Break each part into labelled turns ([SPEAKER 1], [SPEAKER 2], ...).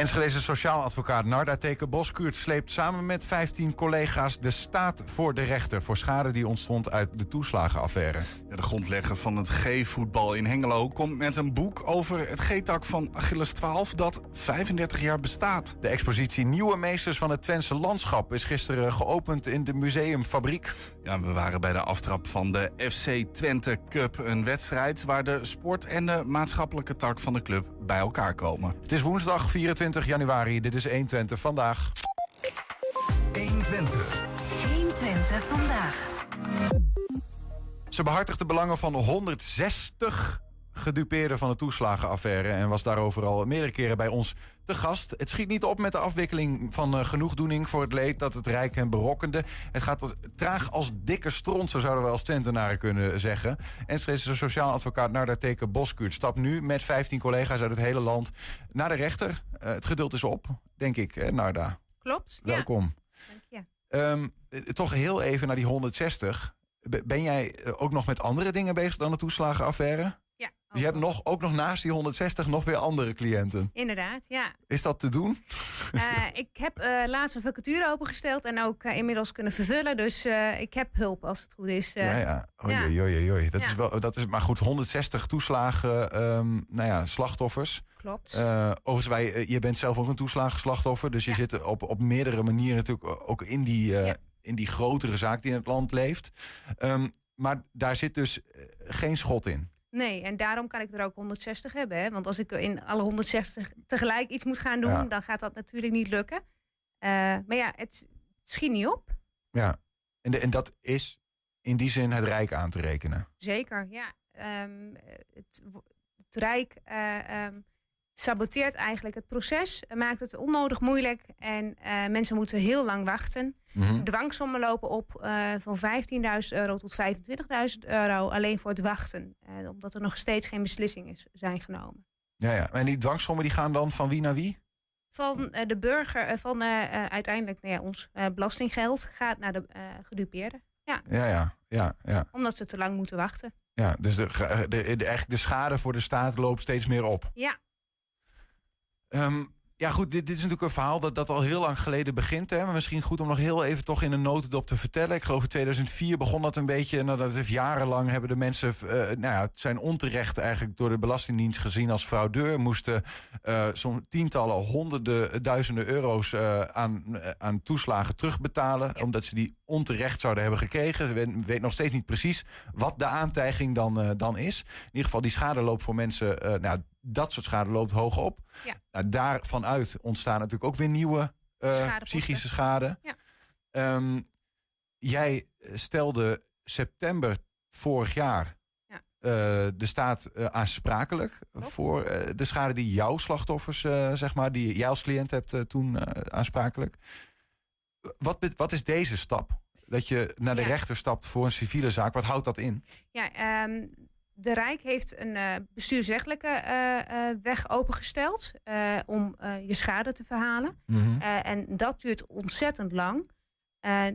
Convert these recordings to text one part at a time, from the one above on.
[SPEAKER 1] Enschedeze sociaal advocaat Narda Teken Boskuurt sleept samen met 15 collega's de staat voor de rechter voor schade die ontstond uit de toeslagenaffaire.
[SPEAKER 2] Ja, de grondlegger van het G-voetbal in Hengelo komt met een boek over het G-tak van Achilles 12 dat 35 jaar bestaat.
[SPEAKER 1] De expositie Nieuwe Meesters van het Twentse Landschap is gisteren geopend in de Museumfabriek.
[SPEAKER 2] Ja, we waren bij de aftrap van de FC Twente Cup, een wedstrijd waar de sport en de maatschappelijke tak van de club bij elkaar komen.
[SPEAKER 1] Het is woensdag 24 januari. Dit is 120 vandaag.
[SPEAKER 3] 120. 120 vandaag.
[SPEAKER 1] Ze behartigt de belangen van 160 gedupeerden van de toeslagenaffaire en was daarover al meerdere keren bij ons te gast. Het schiet niet op met de afwikkeling van uh, genoegdoening voor het leed dat het Rijk hem berokkende. Het gaat traag als dikke stront, zo zouden we als Twentenaren kunnen zeggen. En is een sociaal advocaat Narda Teken Boskuurt stapt nu met 15 collega's uit het hele land naar de rechter. Uh, het geduld is op, denk ik, hè, Narda.
[SPEAKER 4] Klopt.
[SPEAKER 1] Welkom.
[SPEAKER 4] Ja. Dank
[SPEAKER 1] je. Um, toch heel even naar die 160. Ben jij ook nog met andere dingen bezig dan de toeslagenaffaire?
[SPEAKER 4] Ja.
[SPEAKER 1] Je hebt nog, ook nog naast die 160 nog weer andere cliënten.
[SPEAKER 4] Inderdaad, ja.
[SPEAKER 1] Is dat te doen?
[SPEAKER 4] Uh, ik heb uh, laatst een vacature opengesteld en ook uh, inmiddels kunnen vervullen. Dus ik heb hulp als het goed is.
[SPEAKER 1] ja, ja. Oei, ja. Oei, oei, oei. Dat, ja. is wel, dat is maar goed. 160 toeslagen, um, nou ja, slachtoffers.
[SPEAKER 4] Klopt.
[SPEAKER 1] overigens, wij, je bent zelf ook een toeslagenslachtoffer. Dus je zit op, op meerdere manieren natuurlijk ook in die, in die grotere zaak die in het land leeft. Um, maar daar zit dus geen schot in.
[SPEAKER 4] Nee, en daarom kan ik er ook 160 hebben. Hè? Want als ik in alle 160 tegelijk iets moet gaan doen, ja. dan gaat dat natuurlijk niet lukken. Uh, maar ja, het, het schiet niet op.
[SPEAKER 1] Ja, en, de, en dat is in die zin het Rijk aan te rekenen.
[SPEAKER 4] Zeker, ja. Um, het, het Rijk uh, um, saboteert eigenlijk het proces, maakt het onnodig moeilijk en uh, mensen moeten heel lang wachten. Mm -hmm. Dwangsommen lopen op uh, van 15.000 euro tot 25.000 euro alleen voor het wachten, uh, omdat er nog steeds geen beslissingen zijn genomen.
[SPEAKER 1] Ja, ja, en die dwangsommen die gaan dan van wie naar wie?
[SPEAKER 4] Van de burger, van uiteindelijk nou ja, ons belastinggeld gaat naar de gedupeerden. Ja.
[SPEAKER 1] Ja, ja, ja, ja.
[SPEAKER 4] Omdat ze te lang moeten wachten.
[SPEAKER 1] Ja, dus de, de, de, eigenlijk de schade voor de staat loopt steeds meer op.
[SPEAKER 4] Ja,
[SPEAKER 1] Um, ja, goed, dit, dit, is natuurlijk een verhaal dat, dat al heel lang geleden begint. Hè? Maar misschien goed om nog heel even toch in een notendop te vertellen. Ik geloof in 2004 begon dat een beetje. Nou, dat heeft jarenlang hebben de mensen. Uh, nou ja, het zijn onterecht eigenlijk door de Belastingdienst gezien als fraudeur. Moesten uh, zo'n tientallen, honderden, duizenden euro's uh, aan, aan toeslagen terugbetalen. Ja. Omdat ze die onterecht zouden hebben gekregen. Ze weet, weet nog steeds niet precies wat de aantijging dan, dan is. In ieder geval, die schade loopt voor mensen. nou, dat soort schade loopt hoog op.
[SPEAKER 4] Ja.
[SPEAKER 1] Nou, daarvanuit ontstaan natuurlijk ook weer nieuwe uh, psychische schade.
[SPEAKER 4] Ja.
[SPEAKER 1] Um, jij stelde september vorig jaar
[SPEAKER 4] ja.
[SPEAKER 1] uh, de staat uh, aansprakelijk voor de schade die jouw slachtoffers, zeg maar, die jij als cliënt hebt toen aansprakelijk. Wat, wat is deze stap? Dat je naar de rechter stapt voor een civiele zaak. Wat houdt dat in?
[SPEAKER 4] Ja, ehm, de Rijk heeft een eh, bestuursrechtelijke eh, eh, weg opengesteld om je schade te verhalen.
[SPEAKER 1] Mhm.
[SPEAKER 4] En dat duurt ontzettend lang.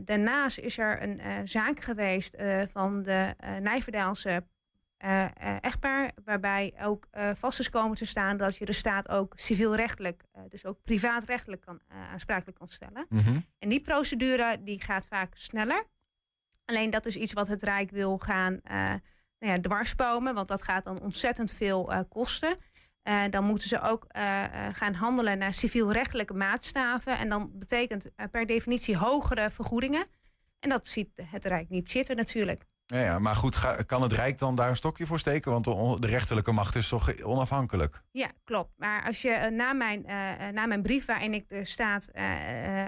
[SPEAKER 4] Daarnaast is er een zaak geweest van de Nijverdaalse echtpaar, waarbij ook vast is komen te staan dat je de staat ook civielrechtelijk, dus ook privaatrechtelijk kan, aansprakelijk kan stellen.
[SPEAKER 1] Mhm.
[SPEAKER 4] En die procedure die gaat vaak sneller. Alleen dat is iets wat het Rijk wil gaan nou ja, dwarsbomen, want dat gaat dan ontzettend veel eh, kosten. Eh, dan moeten ze ook eh, gaan handelen naar civielrechtelijke maatstaven. En dan betekent per definitie hogere vergoedingen. En dat ziet het Rijk niet zitten natuurlijk.
[SPEAKER 1] Ja, ja, maar goed, ga- kan het Rijk dan daar een stokje voor steken? Want de, rechterlijke macht is toch onafhankelijk?
[SPEAKER 4] Ja, klopt. Maar als je na, mijn, na mijn brief waarin ik de staat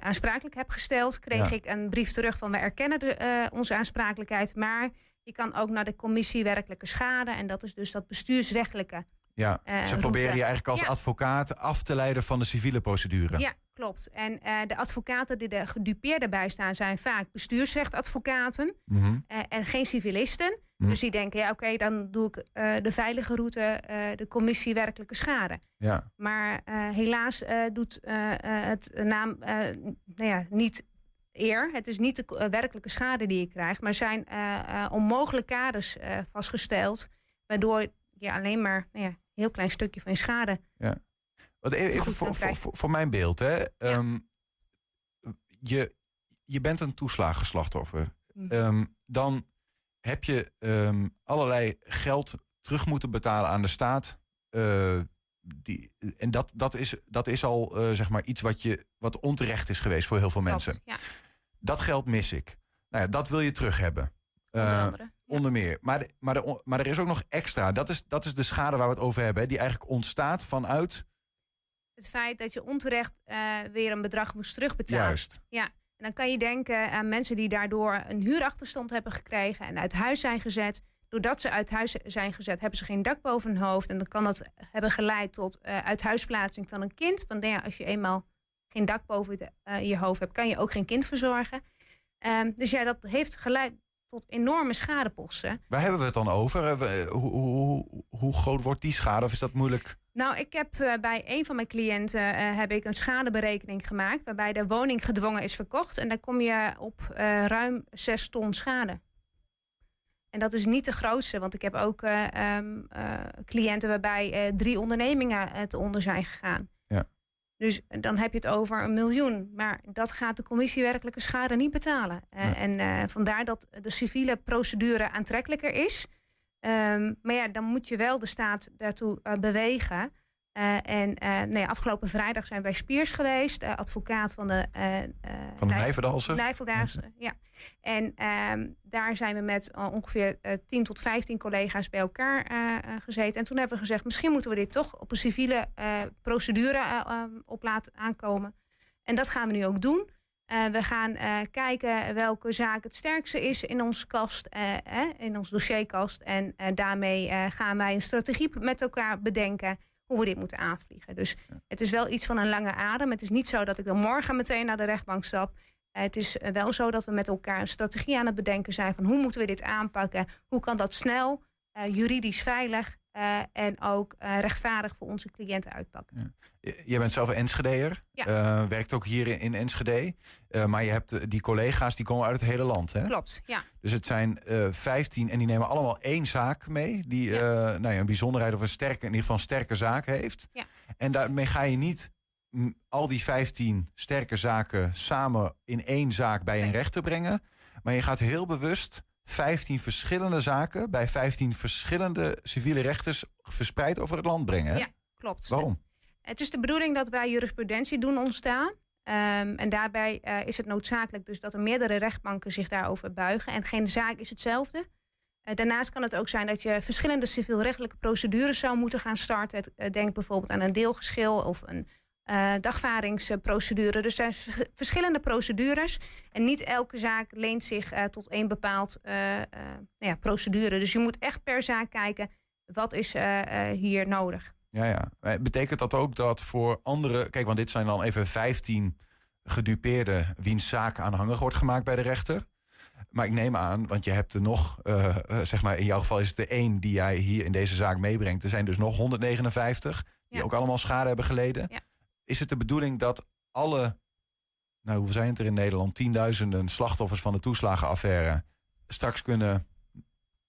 [SPEAKER 4] aansprakelijk heb gesteld, kreeg
[SPEAKER 1] Ja.
[SPEAKER 4] ik een brief terug van we erkennen de, onze aansprakelijkheid, maar je kan ook naar de commissie werkelijke schade en dat is dus dat bestuursrechtelijke.
[SPEAKER 1] Ja,
[SPEAKER 4] Eh,
[SPEAKER 1] ze proberen je eigenlijk als
[SPEAKER 4] Ja.
[SPEAKER 1] advocaat af te leiden van de civiele procedure.
[SPEAKER 4] Ja, klopt. En eh, de advocaten die de gedupeerden bijstaan zijn vaak bestuursrechtadvocaten
[SPEAKER 1] Mhm.
[SPEAKER 4] eh, en geen civilisten.
[SPEAKER 1] Mhm.
[SPEAKER 4] Dus die denken, ja oké, dan doe ik de veilige route, de commissie werkelijke schade.
[SPEAKER 1] ja.
[SPEAKER 4] Maar helaas doet het naam nou ja, niet eer. Het is niet de eh, werkelijke schade die je krijgt, maar zijn eh, eh, onmogelijke kaders vastgesteld, waardoor je alleen maar nou ja, een heel klein stukje van je schade.
[SPEAKER 1] Wat e- even voor, voor, voor, mijn beeld, hè. Ehm, je, je bent een toeslagenslachtoffer. Ehm, dan heb je ehm, allerlei geld terug moeten betalen aan de staat. Die, en dat, dat, is, dat is al zeg maar iets wat, je, wat onterecht is geweest voor heel veel mensen.
[SPEAKER 4] Ja,
[SPEAKER 1] Dat geld mis ik. Nou ja, dat wil je terug hebben.
[SPEAKER 4] onder
[SPEAKER 1] Eh.
[SPEAKER 4] Ja.
[SPEAKER 1] Onder meer. Maar, de- maar, de, maar er is ook nog extra. Dat is, dat is de schade waar we het over hebben. Hè, die eigenlijk ontstaat vanuit.
[SPEAKER 4] Het feit dat je onterecht eh, weer een bedrag moest terugbetalen.
[SPEAKER 1] Juist.
[SPEAKER 4] En dan kan je denken aan mensen die daardoor een huurachterstand hebben gekregen en uit huis zijn gezet. Doordat ze uit huis zijn gezet, hebben ze geen dak boven hun hoofd. En dan kan dat hebben geleid tot eh uithuisplaatsing van een kind. Want nou ja, als je eenmaal geen dak boven het, eh, je hoofd hebt, kan je ook geen kind verzorgen. Ehm, dus ja, dat heeft geleid tot enorme schadeposten.
[SPEAKER 1] Waar hebben we het dan over? Eh, we- Hoe, hoe, hoe, groot wordt die schade? Of is dat moeilijk?
[SPEAKER 4] Nou, ik heb eh, bij een van mijn cliënten eh, heb ik een schadeberekening gemaakt. Waarbij de woning gedwongen is verkocht. En daar kom je op eh, ruim 6 ton schade. En dat is niet de grootste, want ik heb ook eh, ehm, eh, cliënten waarbij eh, drie ondernemingen het onder zijn gegaan. Dus dan heb je het over een miljoen. Maar dat gaat de commissie werkelijke schade niet betalen. Eh,
[SPEAKER 1] Ja.
[SPEAKER 4] En eh, vandaar dat de civiele procedure aantrekkelijker is. Ehm, maar ja, dan moet je wel de staat daartoe eh, bewegen. Eh, en eh, nee, afgelopen vrijdag zijn wij Spiers geweest, eh, advocaat van de,
[SPEAKER 1] Van de.
[SPEAKER 4] Ja. En ehm, daar zijn we met ongeveer eh 10 tot 15 collega's bij elkaar gezeten. En toen hebben we gezegd, misschien moeten we dit toch op een civiele procedure eh, ehm, op laten aankomen. En dat gaan we nu ook doen. We gaan kijken welke zaak het sterkste is in onze kast, in ons dossierkast. En daarmee gaan wij een strategie met elkaar bedenken hoe we dit moeten aanvliegen. Dus het is wel iets van een lange adem. Het is niet zo dat ik dan morgen meteen naar de rechtbank stap. Eh, het is eh, wel zo dat we met elkaar een strategie aan het bedenken zijn van hoe moeten we dit aanpakken? Hoe kan dat snel, eh, juridisch veilig eh, en ook eh, rechtvaardig voor onze cliënten uitpakken?
[SPEAKER 1] Je- Jij bent zelf een Enschedeer.
[SPEAKER 4] Ja.
[SPEAKER 1] Eh, werkt ook hier in, in Enschede. Maar je hebt die collega's die komen uit het hele land. Hè?
[SPEAKER 4] Klopt, ja.
[SPEAKER 1] Dus het zijn 15 en die nemen allemaal één zaak mee. Die
[SPEAKER 4] Ja.
[SPEAKER 1] nou ja, een bijzonderheid of een sterke, in ieder geval een sterke zaak heeft.
[SPEAKER 4] Ja.
[SPEAKER 1] En daarmee ga je niet al die 15 sterke zaken samen in één zaak bij een rechter brengen. Maar je gaat heel bewust 15 verschillende zaken bij 15 verschillende civiele rechters verspreid over het land brengen. hè?
[SPEAKER 4] Ja. Klopt.
[SPEAKER 1] Waarom?
[SPEAKER 4] Het is de bedoeling dat wij jurisprudentie doen ontstaan. Ehm, en daarbij eh, is het noodzakelijk dus dat er meerdere rechtbanken zich daarover buigen. En geen zaak is hetzelfde. Eh, daarnaast kan het ook zijn dat je verschillende civielrechtelijke procedures zou moeten gaan starten. Eh, denk bijvoorbeeld aan een deelgeschil of een eh, dagvaringsprocedure. Dus er zijn verschillende procedures. En niet elke zaak leent zich eh, tot één bepaald nou ja, procedure. Dus je moet echt per zaak kijken, wat is hier nodig?
[SPEAKER 1] Ja, ja. Betekent dat ook dat voor andere... Kijk, want dit zijn dan even 15 gedupeerden... wiens zaak aanhangig wordt gemaakt bij de rechter. Maar ik neem aan, want je hebt er nog... zeg maar, in jouw geval is het er één die jij hier in deze zaak meebrengt. Er zijn dus nog 159 die
[SPEAKER 4] Ja.
[SPEAKER 1] ook allemaal schade hebben geleden.
[SPEAKER 4] Ja.
[SPEAKER 1] Is het de bedoeling dat alle... Nou, hoeveel zijn het er in Nederland? Tienduizenden slachtoffers van de toeslagenaffaire... straks kunnen,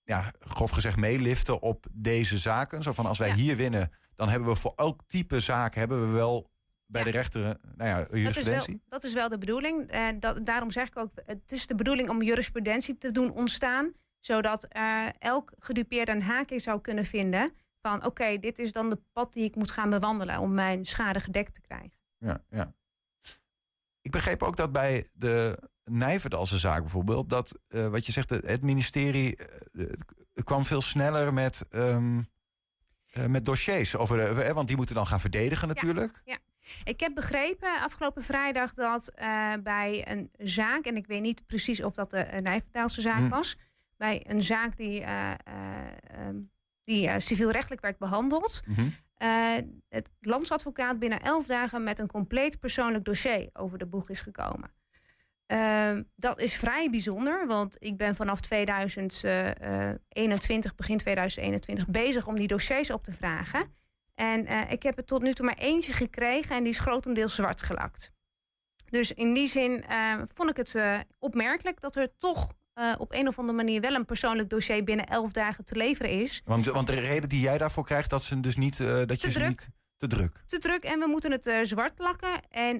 [SPEAKER 1] ja, grof gezegd, meeliften op deze zaken? Zo van, als wij
[SPEAKER 4] Ja.
[SPEAKER 1] hier winnen dan hebben we voor elk type zaak hebben we wel bij
[SPEAKER 4] Ja.
[SPEAKER 1] de rechter eh, nou ja,
[SPEAKER 4] Dat is, wel,
[SPEAKER 1] jurisprudentie.
[SPEAKER 4] dat is wel de bedoeling. Eh, dat, daarom zeg ik ook, het is de bedoeling om jurisprudentie te doen ontstaan. Zodat eh, elk gedupeerde een haakje zou kunnen vinden. Van oké, dit is dan de pad die ik moet gaan bewandelen om mijn schade gedekt te krijgen.
[SPEAKER 1] Ja, ja. Ik begreep ook dat bij de Nijverdalse zaak bijvoorbeeld, dat eh, wat je zegt, het- ministerie eh, kwam veel sneller met, ehm, eh, met dossiers. Over de, want die moeten dan gaan verdedigen natuurlijk.
[SPEAKER 4] Ik heb begrepen afgelopen vrijdag dat bij een zaak, en ik weet niet precies of dat de Nijverdaalse zaak
[SPEAKER 1] Hmm.
[SPEAKER 4] was, bij een zaak die, eh, eh, ehm, die eh, civielrechtelijk werd behandeld,
[SPEAKER 1] Mhm.
[SPEAKER 4] eh, het landsadvocaat binnen elf dagen met een compleet persoonlijk dossier over de boeg is gekomen. Ehm, dat is vrij bijzonder, want ik ben vanaf 2021, begin 2021, bezig om die dossiers op te vragen. En eh, ik heb er tot nu toe maar eentje gekregen en die is grotendeels zwart gelakt. Dus in die zin eh, vond ik het eh, opmerkelijk dat er toch eh, op een of andere manier wel een persoonlijk dossier binnen elf dagen te leveren is.
[SPEAKER 1] Want, want de reden die jij daarvoor krijgt, dat ze dus niet. eh, dat je
[SPEAKER 4] Te
[SPEAKER 1] ze
[SPEAKER 4] druk.
[SPEAKER 1] niet te druk.
[SPEAKER 4] te druk en we moeten het eh, zwart lakken. En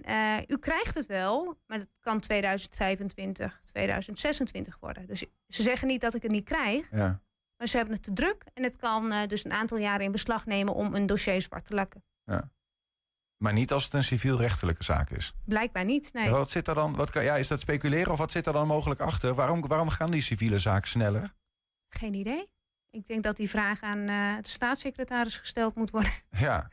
[SPEAKER 4] u krijgt het wel, maar het kan 2025, 2026 worden. Dus ze zeggen niet dat ik het niet krijg,
[SPEAKER 1] Ja.
[SPEAKER 4] maar ze hebben het te druk. En het kan dus een aantal jaren in beslag nemen om een dossier zwart te lakken.
[SPEAKER 1] Maar niet als het een civielrechtelijke zaak is.
[SPEAKER 4] Blijkbaar niet, nee.
[SPEAKER 1] Ja, Wat zit er dan? Wat kan, ja, is dat speculeren of wat zit er dan mogelijk achter? Waarom, waarom gaan die civiele zaken sneller?
[SPEAKER 4] Geen idee. Ik denk dat die vraag aan eh, de staatssecretaris gesteld moet worden.
[SPEAKER 1] Ja.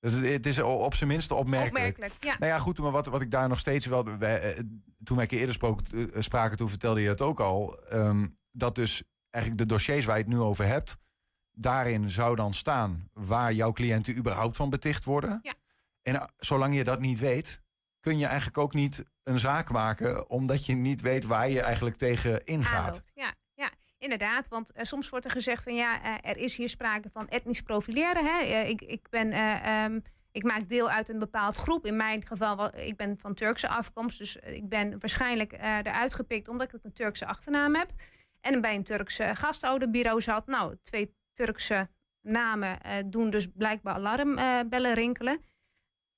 [SPEAKER 1] Het is, het is op zijn minst opmerkelijk.
[SPEAKER 4] Opmerkelijk, ja.
[SPEAKER 1] Nou ja, goed, maar wat, wat ik daar nog steeds wel. wij, eh, toen wij eerder spook, eh, spraken, toen vertelde je het ook al. ehm, dat dus eigenlijk de dossiers waar je het nu over hebt. Daarin zou dan staan waar jouw cliënten überhaupt van beticht worden.
[SPEAKER 4] Ja.
[SPEAKER 1] En eh, zolang je dat niet weet, kun je eigenlijk ook niet een zaak maken, omdat je niet weet waar je eigenlijk tegen ingaat.
[SPEAKER 4] Ja, ja, inderdaad. Want eh, soms wordt er gezegd van ja, eh, er is hier sprake van etnisch profileren. Hè? Ik, ik, ben, eh, ehm, ik maak deel uit een bepaald groep. In mijn geval, ik ben van Turkse afkomst. Dus ik ben waarschijnlijk eruit gepikt omdat ik een Turkse achternaam heb. En bij een Turkse gastouderbureau zat. Nou, twee Turkse namen doen dus blijkbaar alarmbellen rinkelen.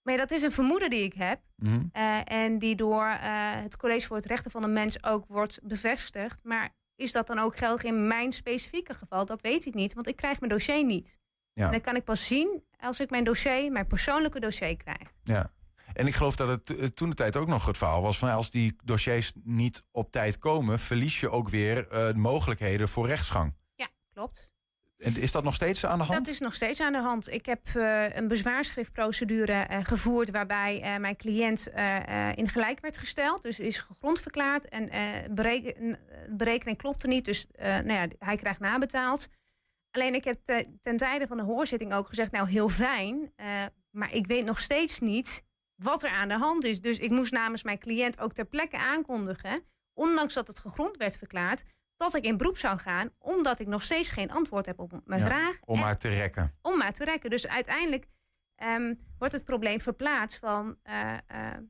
[SPEAKER 4] Maar dat is een vermoeden die ik heb.
[SPEAKER 1] Mhm.
[SPEAKER 4] Eh, en die door eh, het College voor het Rechten van de Mens ook wordt bevestigd. Maar is dat dan ook geldig in mijn specifieke geval? Dat weet ik niet, want ik krijg mijn dossier niet.
[SPEAKER 1] Ja.
[SPEAKER 4] En dat kan ik pas zien als ik mijn dossier, mijn persoonlijke dossier krijg.
[SPEAKER 1] Ja. En ik geloof dat het eh, toen de tijd ook nog het verhaal was van als die dossiers niet op tijd komen, verlies je ook weer mogelijkheden voor rechtsgang.
[SPEAKER 4] Ja, klopt.
[SPEAKER 1] En is dat nog steeds aan de hand?
[SPEAKER 4] Dat is nog steeds aan de hand. Ik heb eh, een bezwaarschriftprocedure eh, gevoerd waarbij eh, mijn cliënt in gelijk werd gesteld. Dus is gegrond verklaard en bereken, berekening klopte niet. Dus nou ja, hij krijgt nabetaald. Alleen ik heb te- ten tijde van de hoorzitting ook gezegd, nou heel fijn, maar ik weet nog steeds niet wat er aan de hand is. Dus ik moest namens mijn cliënt ook ter plekke aankondigen, ondanks dat het gegrond werd verklaard, dat ik in beroep zou gaan, omdat ik nog steeds geen antwoord heb op mijn
[SPEAKER 1] Ja,
[SPEAKER 4] vraag.
[SPEAKER 1] Om maar te rekken.
[SPEAKER 4] om maar te rekken. Dus uiteindelijk ehm, wordt het probleem verplaatst van eh, eh,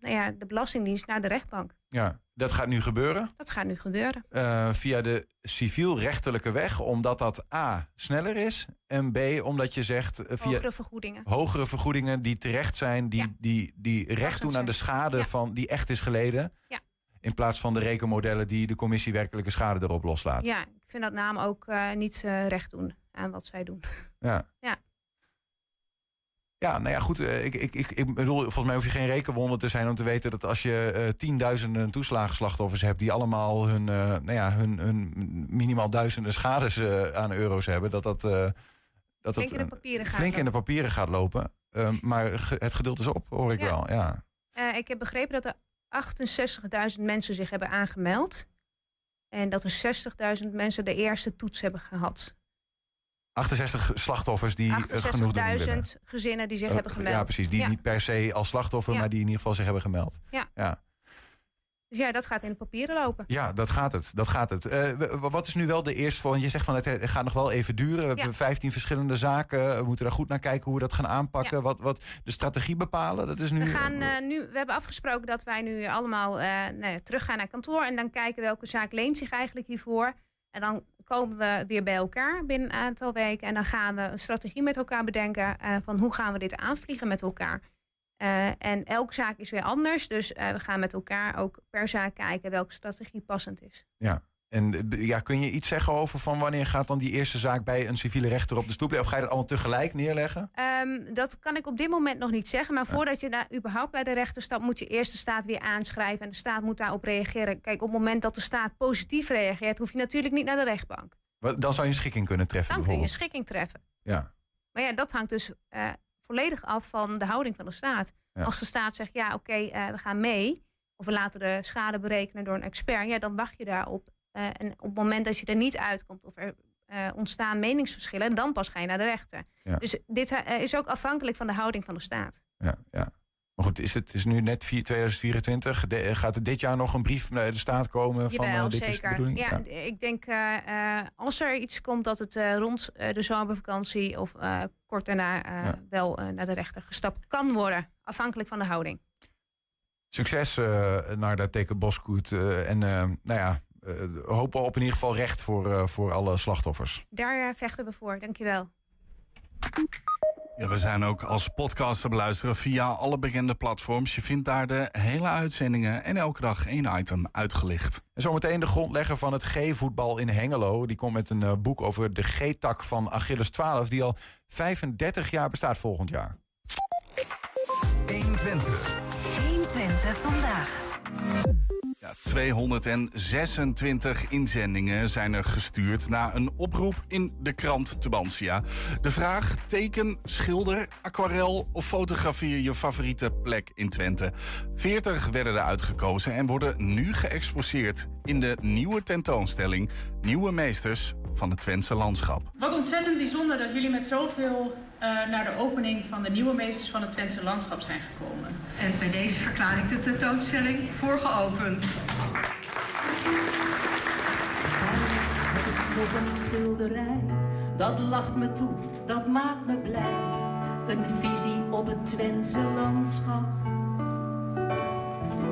[SPEAKER 4] nou ja, de Belastingdienst naar de rechtbank.
[SPEAKER 1] Ja, dat gaat nu gebeuren
[SPEAKER 4] Dat gaat nu gebeuren.
[SPEAKER 1] eh, via de civielrechtelijke weg, omdat dat A sneller is en B omdat je zegt via
[SPEAKER 4] Hogere vergoedingen.
[SPEAKER 1] hogere vergoedingen die terecht zijn, die,
[SPEAKER 4] Ja.
[SPEAKER 1] die, die recht doen aan de schade
[SPEAKER 4] Ja.
[SPEAKER 1] van die echt is geleden.
[SPEAKER 4] Ja.
[SPEAKER 1] In plaats van de rekenmodellen die de commissie werkelijke schade erop loslaat.
[SPEAKER 4] Ja, ik vind dat naam ook eh, niet eh, recht doen aan wat zij doen.
[SPEAKER 1] Ja.
[SPEAKER 4] Ja.
[SPEAKER 1] Ja, nou ja, goed. eh, Ik, ik, ik, ik bedoel, volgens mij hoef je geen rekenwonder te zijn om te weten dat als je eh, tienduizenden toeslagenslachtoffers hebt die allemaal hun, nou ja, hun, hun minimaal duizenden schades aan euro's hebben, dat dat, dat
[SPEAKER 4] Flink in de papieren gaat
[SPEAKER 1] flink in de
[SPEAKER 4] lopen.
[SPEAKER 1] papieren gaat lopen. Maar het geduld is op, hoor ik
[SPEAKER 4] Ja.
[SPEAKER 1] wel. Ja.
[SPEAKER 4] Ik heb begrepen dat er 68.000 mensen zich hebben aangemeld. En dat er 60.000 mensen de eerste toets hebben gehad.
[SPEAKER 1] 68 slachtoffers die eh, genoeg doen willen.
[SPEAKER 4] 68.000 gezinnen die zich
[SPEAKER 1] Eh,
[SPEAKER 4] hebben gemeld.
[SPEAKER 1] Ja, precies. Die
[SPEAKER 4] Ja.
[SPEAKER 1] niet per se als slachtoffer,
[SPEAKER 4] Ja.
[SPEAKER 1] maar die in ieder geval zich hebben gemeld.
[SPEAKER 4] Ja.
[SPEAKER 1] ja.
[SPEAKER 4] Dus ja, dat gaat in de papieren lopen.
[SPEAKER 1] Ja, dat gaat het. Dat gaat het. Eh, wat is nu wel de eerste voor? Want je zegt van het gaat nog wel even duren. We hebben
[SPEAKER 4] Ja.
[SPEAKER 1] 15 verschillende zaken. We moeten daar goed naar kijken hoe we dat gaan aanpakken.
[SPEAKER 4] Ja.
[SPEAKER 1] Wat, wat de strategie bepalen. Dat is nu.
[SPEAKER 4] We, gaan, eh, nu, we hebben afgesproken dat wij nu allemaal nou ja, teruggaan naar kantoor. En dan kijken welke zaak leent zich eigenlijk hiervoor. En dan komen we weer bij elkaar binnen een aantal weken. En dan gaan we een strategie met elkaar bedenken. van hoe gaan we dit aanvliegen met elkaar. Eh, en elke zaak is weer anders. Dus eh, we gaan met elkaar ook per zaak kijken welke strategie passend is.
[SPEAKER 1] En eh, b- ja, kun je iets zeggen over van wanneer gaat dan die eerste zaak bij een civiele rechter op de stoep? Of ga je dat allemaal tegelijk neerleggen?
[SPEAKER 4] Ehm, dat kan ik op dit moment nog niet zeggen. Maar voordat je daar überhaupt bij de rechter stapt, moet je eerst de staat weer aanschrijven. En de staat moet daarop reageren. Kijk, op het moment dat de staat positief reageert, hoef je natuurlijk niet naar de rechtbank.
[SPEAKER 1] Dan zou je een schikking kunnen treffen
[SPEAKER 4] Dan kun je een schikking treffen.
[SPEAKER 1] Ja.
[SPEAKER 4] Maar ja, dat hangt dus eh, volledig af van de houding van de staat.
[SPEAKER 1] Ja.
[SPEAKER 4] Als de staat zegt, ja, oké, eh, we gaan mee. Of we laten de schade berekenen door een expert. Ja, dan wacht je daarop. Eh, en op het moment dat je er niet uitkomt of er eh, ontstaan meningsverschillen, dan pas ga je naar de rechter.
[SPEAKER 1] Ja.
[SPEAKER 4] Dus dit is ook afhankelijk van de houding van de staat.
[SPEAKER 1] ja, ja. Maar goed, is het is nu net vier- 2024. De- gaat er dit jaar nog een brief naar de staat komen van dit is de
[SPEAKER 4] zeker.
[SPEAKER 1] bedoeling?
[SPEAKER 4] Ja, ik denk als er iets komt dat het rond de zomervakantie of kort daarna
[SPEAKER 1] Ja.
[SPEAKER 4] wel eh, naar de rechter gestapt kan worden. Afhankelijk van de houding.
[SPEAKER 1] Succes eh, naar dat teken Boskoet. en nou ja, hopen op in ieder geval recht voor, voor alle slachtoffers.
[SPEAKER 4] Daar vechten we voor. Dankjewel.
[SPEAKER 2] Ja, we zijn ook als podcast te beluisteren via alle bekende platforms. Je vindt daar de hele uitzendingen en elke dag één item uitgelicht.
[SPEAKER 1] En zometeen de grondlegger van het G-voetbal in Hengelo. Die komt met een uh, boek over de G-tak van Achilles 12... die al 35 jaar bestaat volgend jaar.
[SPEAKER 3] 120. 120 vandaag.
[SPEAKER 2] Ja, 226 inzendingen zijn er gestuurd na een oproep in de krant Tubantia. De vraag: teken, schilder, aquarel of fotografeer je favoriete plek in Twente. 40 werden er uitgekozen en worden nu geëxposeerd in de nieuwe tentoonstelling Nieuwe Meesters van het Twentse landschap.
[SPEAKER 5] Wat ontzettend bijzonder dat jullie met zoveel naar de opening van de Nieuwe Meesters van het Twentse landschap zijn gekomen.
[SPEAKER 6] En bij deze verklaar ik de tentoonstelling voor geopend.
[SPEAKER 7] Nog een schilderij, dat lacht me toe, dat maakt me blij. Een visie op het Twentse landschap.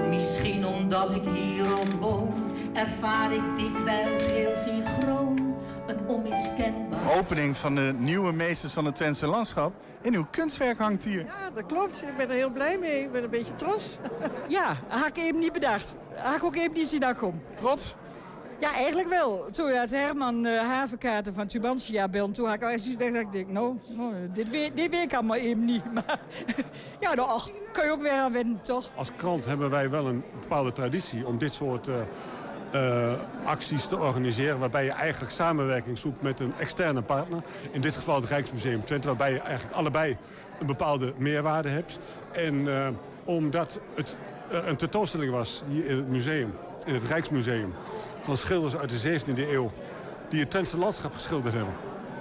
[SPEAKER 7] Misschien omdat ik hierop woon, ervaar ik dikwijls heel synchroon. Een onmiskenbaar.
[SPEAKER 8] Opening van de nieuwe meesters van het Twentse landschap. En uw kunstwerk hangt hier.
[SPEAKER 9] Ja, dat klopt. Ik ben er heel blij mee. Ik ben een beetje trots.
[SPEAKER 10] ja, had ik even niet bedacht. Had ik ook even niet zien aankomen.
[SPEAKER 8] Trots?
[SPEAKER 10] Ja, eigenlijk wel. Toen had Herman uh, Havenkaarten van Tubantia bel. Toen had ik al eens gezegd, ik denk, nou, nou dit, weet, dit weet ik allemaal even niet. Maar ja, nou, ach, kan je ook weer aan wennen, toch?
[SPEAKER 11] Als krant hebben wij wel een bepaalde traditie om dit soort uh, uh, acties te organiseren... waarbij je eigenlijk samenwerking zoekt met een externe partner. In dit geval het Rijksmuseum Twente, waarbij je eigenlijk allebei een bepaalde meerwaarde hebt. En omdat het een tentoonstelling was hier in het museum, in het Rijksmuseum van schilders uit de 17e eeuw... die het Twentse landschap geschilderd hebben.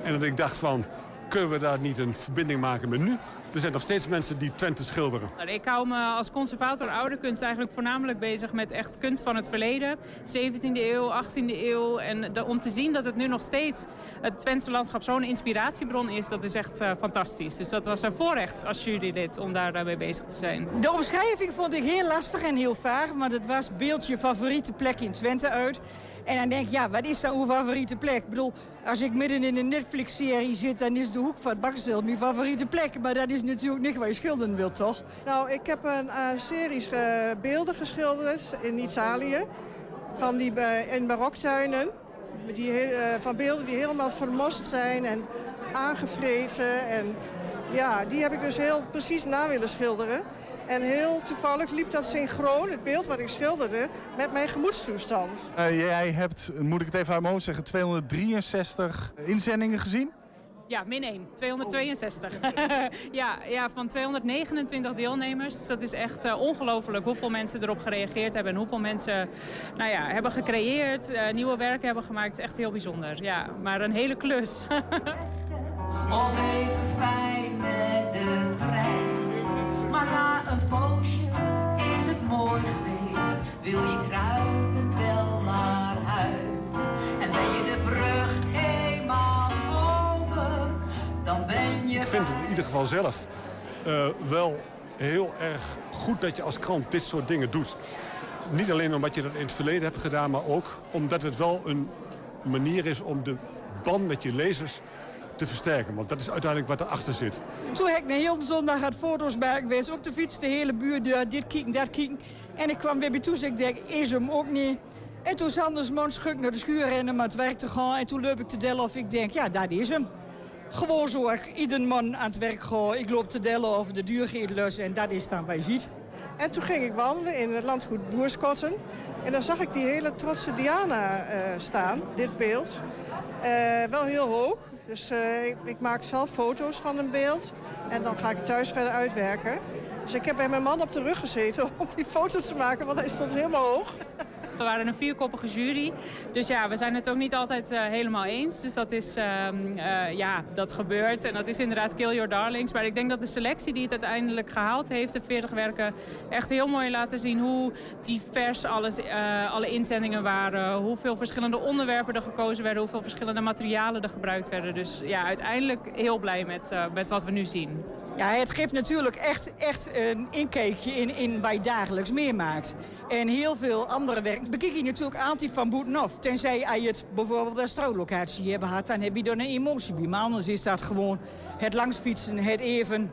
[SPEAKER 11] En dat ik dacht van, kunnen we daar niet een verbinding maken met nu? Er zijn nog steeds mensen die Twente schilderen.
[SPEAKER 5] Nou, ik hou me als conservator oude kunst eigenlijk voornamelijk bezig met echt kunst van het verleden. 17e eeuw, 18e eeuw. En de, om te zien dat het nu nog steeds het Twentse landschap zo'n inspiratiebron is, dat is echt uh, fantastisch. Dus dat was een voorrecht als jurylid om daar mee bezig te zijn.
[SPEAKER 10] De omschrijving vond ik heel lastig en heel vaag, want het was beeld je favoriete plek in Twente uit. En dan denk ik, ja, wat is dan uw favoriete plek? Ik bedoel, als ik midden in een Netflix-serie zit... dan is de hoek van het bakstel mijn favoriete plek. Maar dat is natuurlijk niet waar je schilderen wilt, toch?
[SPEAKER 9] Nou, ik heb een uh, serie uh, beelden geschilderd in Italië. Van die uh, in baroktuinen. Die, van beelden die helemaal vermost zijn en aangevreten. En ja, die heb ik dus heel precies na willen schilderen. En heel toevallig liep dat synchroon, het beeld wat ik schilderde, met mijn gemoedstoestand.
[SPEAKER 8] Uh, jij hebt, moet ik het even uit mijn hoofd zeggen, 263 inzendingen gezien?
[SPEAKER 5] Ja, min 1. 262. Oh. ja, ja, van 229 deelnemers. Dus dat is echt uh, ongelooflijk hoeveel mensen erop gereageerd hebben. En hoeveel mensen nou ja, hebben gecreëerd, uh, nieuwe werken hebben gemaakt. Het is echt heel bijzonder. Ja, maar een hele klus.
[SPEAKER 7] of even fijn met de trein. Maar na een poosje is het mooi geweest. Wil je kruipend wel naar huis? En ben je de brug eenmaal over, dan ben je...
[SPEAKER 11] Ik vind het in ieder geval zelf uh, wel heel erg goed dat je als krant dit soort dingen doet. Niet alleen omdat je dat in het verleden hebt gedaan, maar ook omdat het wel een manier is om de band met je lezers te versterken. Want dat is uiteindelijk wat erachter zit.
[SPEAKER 10] Toen heb ik de hele zondag had foto's bij geweest. Op de fiets de hele buurt, dit kijken, dat kijken. En ik kwam weer bij toe, dus ik denk, is hem ook niet. En toen Sanders man schuk naar de schuur rennen, maar het werk te gaan. En toen loop ik te dellen of ik denk, ja, dat is hem. Gewoon zo, ik, ieder man aan het werk ga. Ik loop te dellen over de duurgedelus en dat is dan wat je ziet.
[SPEAKER 9] En toen ging ik wandelen in het landgoed Boerskotten. En dan zag ik die hele trotse Diana uh, staan, dit beeld. Uh, wel heel hoog. Dus uh, ik, ik, maak zelf foto's van een beeld. En dan ga ik thuis verder uitwerken. Dus ik heb bij mijn man op de rug gezeten om die foto's te maken, want hij stond helemaal hoog.
[SPEAKER 5] We waren een vierkoppige jury. Dus ja, we zijn het ook niet altijd uh, helemaal eens. Dus dat is, uh, uh, ja, dat gebeurt. En dat is inderdaad Kill Your Darlings. Maar ik denk dat de selectie die het uiteindelijk gehaald heeft, de 40 werken, echt heel mooi laten zien hoe divers alles, alle inzendingen waren. Hoeveel verschillende onderwerpen er gekozen werden. Hoeveel verschillende materialen er gebruikt werden. Dus ja, uiteindelijk heel blij met, met wat we nu zien.
[SPEAKER 10] Ja, het geeft natuurlijk echt, echt een inkijkje in, in wat je dagelijks meemaakt. En heel veel andere werk bekijk je natuurlijk altijd van boetenaf. Tenzij je het bijvoorbeeld een strooilocatie hebt gehad, dan heb je er een emotie bij. Maar anders is dat gewoon het langsfietsen, het even,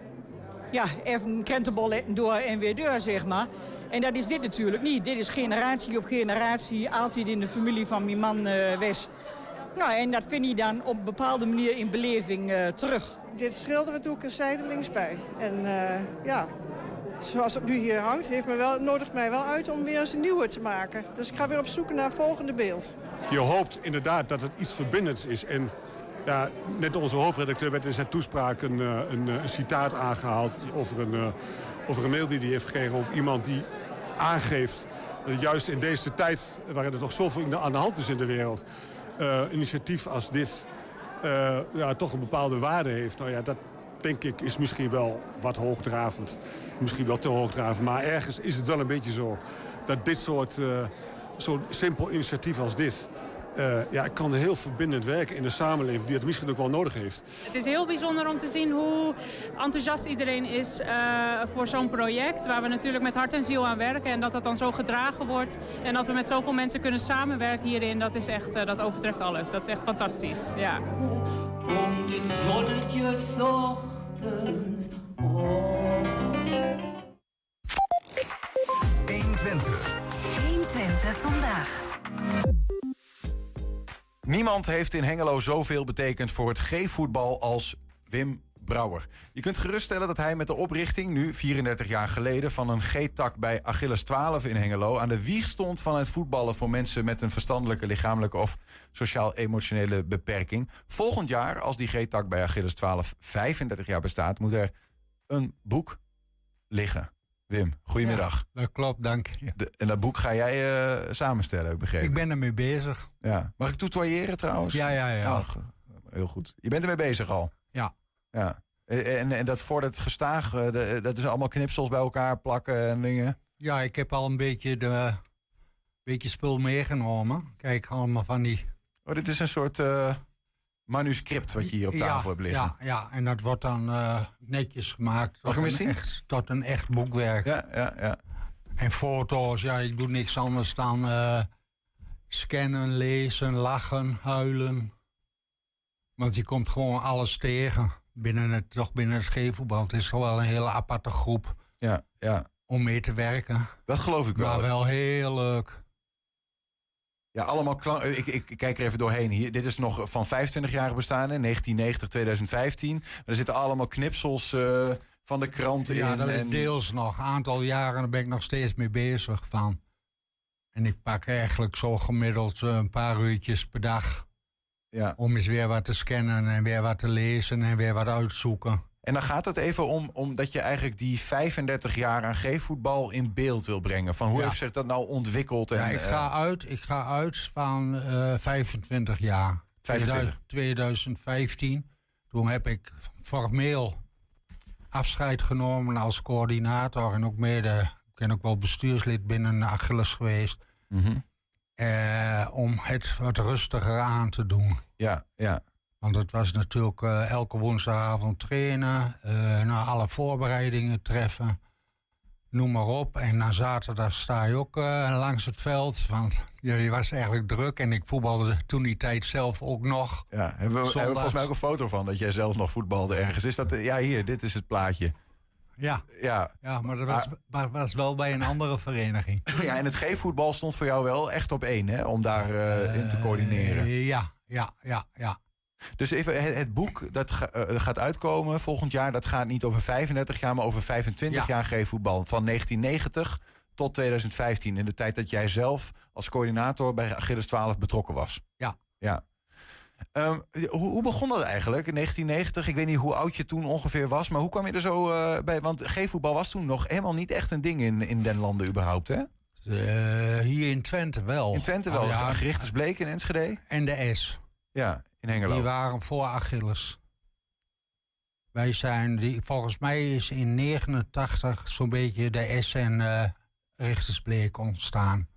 [SPEAKER 10] ja, even krentenbolletten door en weer door, zeg maar. En dat is dit natuurlijk niet. Dit is generatie op generatie, altijd in de familie van mijn man uh, Wes. Nou, en dat vind je dan op een bepaalde manier in beleving uh, terug.
[SPEAKER 9] Dit schilderen doe ik er zijdelings bij. En uh, ja, zoals het nu hier hangt, heeft me wel, nodigt mij wel uit om weer eens een nieuwe te maken. Dus ik ga weer op zoek naar het volgende beeld.
[SPEAKER 11] Je hoopt inderdaad dat het iets verbindends is. En ja, net onze hoofdredacteur werd in zijn toespraak een, een, een citaat aangehaald... over een, over een mail die hij heeft gekregen over iemand die aangeeft... dat juist in deze tijd, waarin er toch zoveel aan de hand is in de wereld... Initiatief als dit ja, toch een bepaalde waarde heeft. Nou ja, dat denk ik is misschien wel wat hoogdravend. Misschien wel te hoogdravend. Maar ergens is het wel een beetje zo dat dit soort uh, zo'n simpel initiatief als dit... Uh, ja, kan heel verbindend werken in de samenleving die het misschien ook wel nodig heeft.
[SPEAKER 5] Het is heel bijzonder om te zien hoe enthousiast iedereen is uh, voor zo'n project. Waar we natuurlijk met hart en ziel aan werken. En dat dat dan zo gedragen wordt. En dat we met zoveel mensen kunnen samenwerken hierin. Dat, is echt, dat overtreft alles. Dat is echt fantastisch. Ja.
[SPEAKER 7] Komt het zonnetje ochtends op.
[SPEAKER 3] 120. 120 vandaag.
[SPEAKER 1] Niemand heeft in Hengelo zoveel betekend voor het G-voetbal als Wim Brouwer. Je kunt geruststellen dat hij met de oprichting, nu 34 jaar geleden, van een G-tak bij Achilles 12 in Hengelo aan de wieg stond van het voetballen voor mensen met een verstandelijke, lichamelijke of sociaal-emotionele beperking. Volgend jaar, als die G-tak bij Achilles 12 35 jaar bestaat, moet er een boek liggen. Wim, goedemiddag.
[SPEAKER 12] Ja, dat klopt, dank.
[SPEAKER 1] De, en dat boek ga jij uh, samenstellen, ik begrepen.
[SPEAKER 12] Ik ben ermee bezig.
[SPEAKER 1] Ja. Mag ik toetoyeren trouwens?
[SPEAKER 12] Ja, ja, ja.
[SPEAKER 1] Oh, heel goed. Je bent ermee bezig al?
[SPEAKER 12] Ja.
[SPEAKER 1] Ja. En, en dat voor het gestaag, dat is allemaal knipsels bij elkaar plakken en dingen?
[SPEAKER 12] Ja, ik heb al een beetje, de, beetje spul meegenomen. Kijk, allemaal van die...
[SPEAKER 1] Oh, dit is een soort... Uh, manuscript wat je hier op tafel
[SPEAKER 12] ja,
[SPEAKER 1] hebt liggen.
[SPEAKER 12] Ja, ja, en dat wordt dan uh, netjes gemaakt
[SPEAKER 1] tot
[SPEAKER 12] een, echt, tot een echt boekwerk.
[SPEAKER 1] Ja, ja, ja.
[SPEAKER 12] En foto's, ja, ik doe niks anders dan uh, scannen, lezen, lachen, huilen. Want je komt gewoon alles tegen binnen het, toch binnen het gevoetbal. Het is toch wel een hele aparte groep
[SPEAKER 1] ja, ja.
[SPEAKER 12] om mee te werken.
[SPEAKER 1] Dat geloof ik wel.
[SPEAKER 12] Maar wel heel leuk.
[SPEAKER 1] Ja, allemaal ik, ik, ik, kijk er even doorheen. Hier, dit is nog van 25 jaar bestaan, in 1990, 2015. Er zitten allemaal knipsels uh, van de krant
[SPEAKER 12] ja,
[SPEAKER 1] in.
[SPEAKER 12] dat
[SPEAKER 1] en...
[SPEAKER 12] deels nog. Een aantal jaren daar ben ik nog steeds mee bezig van. En ik pak eigenlijk zo gemiddeld uh, een paar uurtjes per dag.
[SPEAKER 1] Ja.
[SPEAKER 12] Om eens weer wat te scannen en weer wat te lezen en weer wat uitzoeken.
[SPEAKER 1] En dan gaat het even om, om dat je eigenlijk die 35 jaar aan G-voetbal in beeld wil brengen. Van hoe
[SPEAKER 12] Ja.
[SPEAKER 1] heeft zich dat nou ontwikkeld? En,
[SPEAKER 12] Ja, ik,
[SPEAKER 1] eh,
[SPEAKER 12] ga uit, ik ga uit van eh 25 jaar.
[SPEAKER 1] 25.
[SPEAKER 12] 2015. Toen heb ik formeel afscheid genomen als coördinator. En ook mede, ik ben ook wel bestuurslid binnen Achilles geweest.
[SPEAKER 1] mhm.
[SPEAKER 12] Eh, om het wat rustiger aan te doen.
[SPEAKER 1] Ja, ja.
[SPEAKER 12] Want het was natuurlijk eh, elke woensdagavond trainen, na alle voorbereidingen treffen, noem maar op. En na zaterdag sta je ook langs het veld, want je, je was eigenlijk druk. En ik voetbalde toen die tijd zelf ook nog.
[SPEAKER 1] Ja, hebben we, hebben we volgens mij ook een foto van dat jij zelf nog voetbalde ergens. Is dat, ja, hier, dit is het plaatje.
[SPEAKER 12] Ja,
[SPEAKER 1] Ja,
[SPEAKER 12] ja maar dat was, maar was wel bij een andere vereniging.
[SPEAKER 1] ja en het G-voetbal stond voor jou wel echt op één, hè? Om daar eh, in te coördineren.
[SPEAKER 12] Eh, ja, ja, ja, ja.
[SPEAKER 1] Dus even, het, het boek dat ga- eh, gaat uitkomen volgend jaar, dat gaat niet over 35 jaar, maar over 25
[SPEAKER 12] Ja.
[SPEAKER 1] jaar G-voetbal. Van 1990 tot 2015, in de tijd dat jij zelf als coördinator bij Achilles 12 betrokken was.
[SPEAKER 12] Ja.
[SPEAKER 1] Ja. Ehm, hoe, hoe begon dat eigenlijk in 1990? Ik weet niet hoe oud je toen ongeveer was, maar hoe kwam je er zo eh, bij? Want G-voetbal was toen nog helemaal niet echt een ding in, in den landen überhaupt, hè?
[SPEAKER 12] Eh, hier in Twente wel.
[SPEAKER 1] In Twente wel.
[SPEAKER 12] Ja,
[SPEAKER 1] Gericht Bleek in Enschede?
[SPEAKER 12] en de S.
[SPEAKER 1] Ja, in Hengelo.
[SPEAKER 12] Die waren voor Achilles. Wij zijn, die, volgens mij is in 89 zo'n beetje de S en eh Richtersbleek ontstaan.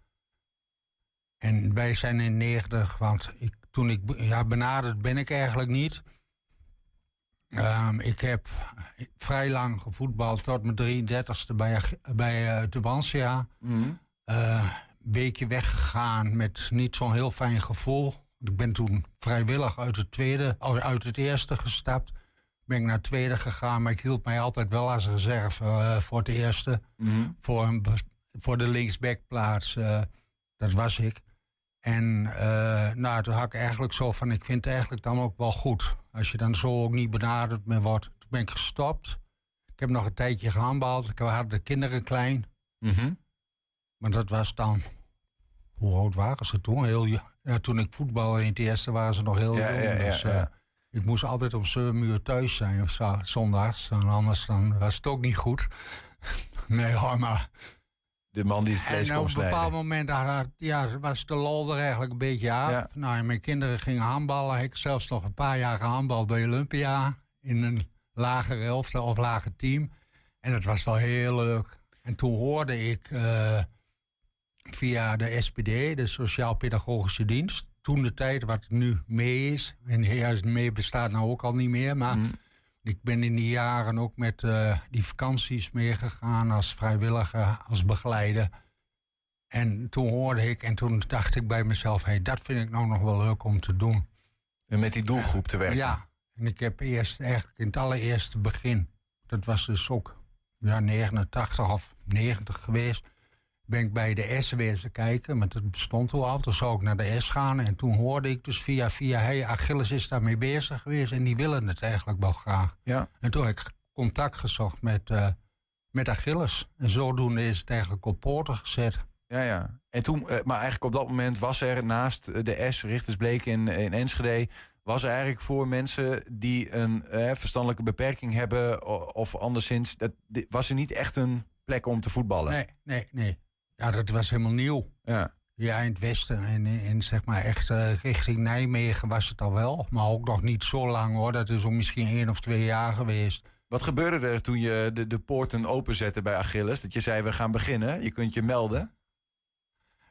[SPEAKER 12] En wij zijn in 90, want ik, toen ik ja, benaderd ben ik eigenlijk niet. Ehm, ik heb vrij lang gevoetbald tot mijn 33ste bij, bij uh, Tubantia. Eh, een beetje weggegaan met niet zo'n heel fijn gevoel. Ik ben toen vrijwillig uit het, tweede, uit het eerste gestapt. Ben ik naar het tweede gegaan, maar ik hield mij altijd wel als reserve uh, voor het eerste.
[SPEAKER 1] Mhm.
[SPEAKER 12] voor, een, voor de linksbackplaats. Dat was ik. En uh, nou, toen had ik eigenlijk zo van, ik vind het eigenlijk dan ook wel goed. Als je dan zo ook niet benaderd meer wordt. Toen ben ik gestopt. Ik heb nog een tijdje gehandbald. Ik had de kinderen klein.
[SPEAKER 1] Mhm.
[SPEAKER 12] Maar dat was dan... Hoe oud waren ze toen? Heel, ja, toen ik voetbalde in het eerste waren ze nog heel
[SPEAKER 1] Ja,
[SPEAKER 12] jong.
[SPEAKER 1] ja,
[SPEAKER 12] dus, eh, ik moest altijd om zeven uur thuis zijn, of zo, zondags. En anders dan was het ook niet goed. nee hoor, maar...
[SPEAKER 1] De man die het vlees
[SPEAKER 12] En op een bepaald moment had- ja, was de lol er eigenlijk een beetje af.
[SPEAKER 1] Ja.
[SPEAKER 12] Nou, mijn kinderen gingen handballen. Ik zelfs nog een paar jaar gehandbald bij Olympia. In een lager elftal of lager team. En dat was wel heel leuk. En toen hoorde ik eh, via de SPD, de Sociaal-Pedagogische Dienst... toen de tijd, wat nu mee is... en ja, mee bestaat nou ook al niet meer... maar
[SPEAKER 1] Mhm.
[SPEAKER 12] Ik ben in die jaren ook met eh, die vakanties meegegaan als vrijwilliger, als begeleider. En toen hoorde ik en toen dacht ik bij mezelf: hey, dat vind ik nou nog wel leuk om te doen.
[SPEAKER 1] En met die doelgroep te werken.
[SPEAKER 12] Ja, en ik heb eerst eigenlijk in het allereerste begin, dat was dus ook ja, 89 of 90 geweest, ben ik bij de S wezen kijken, maar dat bestond hoe al. Toen zou ik naar de S gaan en toen hoorde ik dus via via, hey, Achilles is daarmee bezig geweest en die willen het eigenlijk wel graag.
[SPEAKER 1] Ja.
[SPEAKER 12] En toen heb ik contact gezocht met, eh, met Achilles. En zodoende is het eigenlijk op poorten gezet.
[SPEAKER 1] Ja, ja. En toen, eh, maar eigenlijk op dat moment was er naast eh, de S, Richtersbleek in, in Enschede, was er eigenlijk voor mensen die een eh, verstandelijke beperking hebben of anderszins, dat, was er niet echt een plek om te voetballen.
[SPEAKER 12] Nee, nee, nee. Ja, dat was helemaal nieuw.
[SPEAKER 1] Ja.
[SPEAKER 12] Ja, in het westen en in, in, zeg maar echt eh, richting Nijmegen was het al wel. Maar ook nog niet zo lang hoor. Dat is ook misschien één of twee jaar geweest.
[SPEAKER 1] Wat gebeurde er toen je de, de poorten openzette bij Achilles? Dat je zei, we gaan beginnen, je kunt je melden.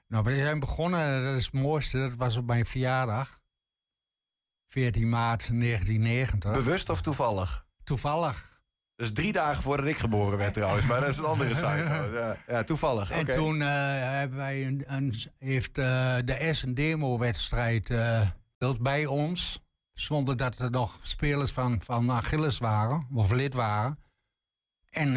[SPEAKER 12] Nou, we zijn begonnen, dat is het mooiste, dat was op mijn verjaardag. 14 maart 1990.
[SPEAKER 1] Bewust of toevallig?
[SPEAKER 12] Toevallig.
[SPEAKER 1] Dat is drie dagen voordat ik geboren werd trouwens, maar dat is een andere site. Ja, ja, toevallig.
[SPEAKER 12] En toen eh, hebben wij een, een- heeft eh, de S een demo-wedstrijd eh, bij ons. Zonder dat er nog spelers van, van Achilles waren, of lid waren. En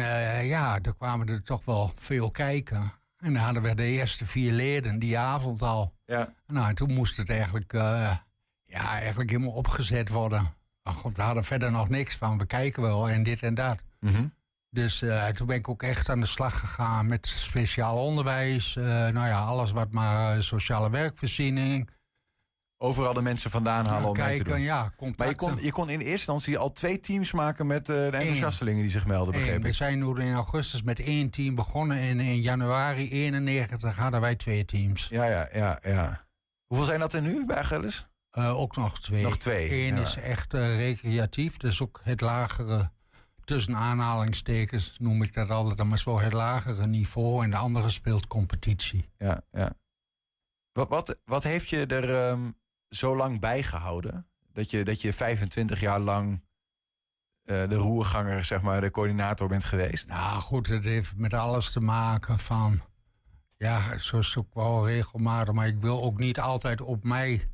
[SPEAKER 12] ja, er kwamen er toch wel veel kijken. En dan hadden we de eerste vier leden die avond al.
[SPEAKER 1] Ja.
[SPEAKER 12] Nou, en toen moest het eigenlijk, ja, eigenlijk helemaal opgezet worden. Maar goed, we hadden verder nog niks van. We kijken wel en dit en dat.
[SPEAKER 1] Mhm.
[SPEAKER 12] Dus eh, toen ben ik ook echt aan de slag gegaan met speciaal onderwijs. eh, nou ja, alles wat maar eh, sociale werkvoorziening.
[SPEAKER 1] Overal de mensen vandaan halen om mee te
[SPEAKER 12] kijken,
[SPEAKER 1] doen.
[SPEAKER 12] ja,
[SPEAKER 1] Maar je kon, je kon in eerste instantie al twee teams maken met eh, de enthousiastelingen die zich melden,
[SPEAKER 12] Eén.
[SPEAKER 1] begreep
[SPEAKER 12] we zijn nu in augustus met één team begonnen. En in januari 91 hadden wij twee teams.
[SPEAKER 1] Ja, ja, ja, ja. Hoeveel zijn dat er nu bij Achilles?
[SPEAKER 12] Eh, ook nog twee.
[SPEAKER 1] Nog twee,
[SPEAKER 12] Eén
[SPEAKER 1] ja.
[SPEAKER 12] is echt eh, recreatief. Dus ook het lagere, tussen aanhalingstekens noem ik dat altijd, maar zo het lagere niveau. En de andere speelt competitie.
[SPEAKER 1] Ja, ja. Wat, wat, wat heeft je er ehm, zo lang bijgehouden? Dat je, dat je 25 jaar lang eh, de roerganger, zeg maar, de coördinator bent geweest?
[SPEAKER 12] Nou goed, het heeft met alles te maken van... Ja, zo is het ook wel regelmatig. Maar ik wil ook niet altijd op mij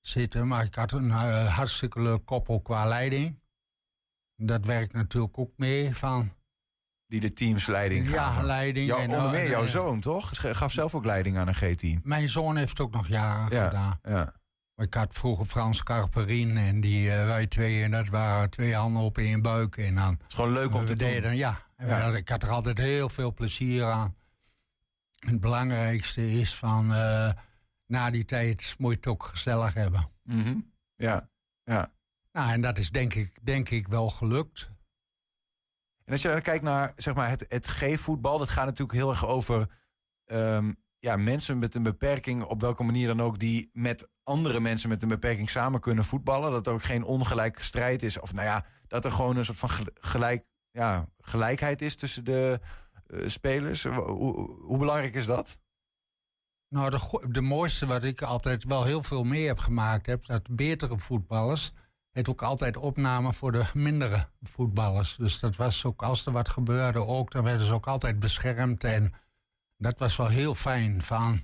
[SPEAKER 12] zitten. Maar ik had een eh, hartstikke leuk koppel qua leiding. Dat werkt natuurlijk ook mee van...
[SPEAKER 1] Die de teams leiding
[SPEAKER 12] Ja,
[SPEAKER 1] gaven.
[SPEAKER 12] leiding.
[SPEAKER 1] Jou,
[SPEAKER 12] en,
[SPEAKER 1] onder
[SPEAKER 12] eh,
[SPEAKER 1] jouw zoon, toch? Gaf zelf ook leiding aan een G-team.
[SPEAKER 12] Mijn zoon heeft ook nog jaren
[SPEAKER 1] Ja,
[SPEAKER 12] gedaan.
[SPEAKER 1] ja.
[SPEAKER 12] Ik had vroeger Frans Carperin en die, eh, wij tweeën, dat waren twee handen op één buik. En dan,
[SPEAKER 1] Het is gewoon leuk om te doen.
[SPEAKER 12] deden, ja. En we
[SPEAKER 1] Ja.
[SPEAKER 12] ik had er altijd heel veel plezier aan. En het belangrijkste is van, na die tijd moet je het ook gezellig hebben.
[SPEAKER 1] Mhm. Ja, ja.
[SPEAKER 12] Nou, en dat is denk ik, denk ik wel gelukt.
[SPEAKER 1] En als je kijkt naar zeg maar, het, het G-voetbal, dat gaat natuurlijk heel erg over ehm, ja, mensen met een beperking, op welke manier dan ook, die met andere mensen met een beperking samen kunnen voetballen. Dat er ook geen ongelijke strijd is. Of nou ja, dat er gewoon een soort van gel- gelijk, ja, gelijkheid is tussen de eh, spelers. Hoe belangrijk is dat?
[SPEAKER 12] Nou, de, de mooiste wat ik altijd wel heel veel mee heb gemaakt heb, dat betere voetballers werd ook altijd opname voor de mindere voetballers. Dus dat was ook, als er wat gebeurde ook, dan werden ze ook altijd beschermd. En dat was wel heel fijn van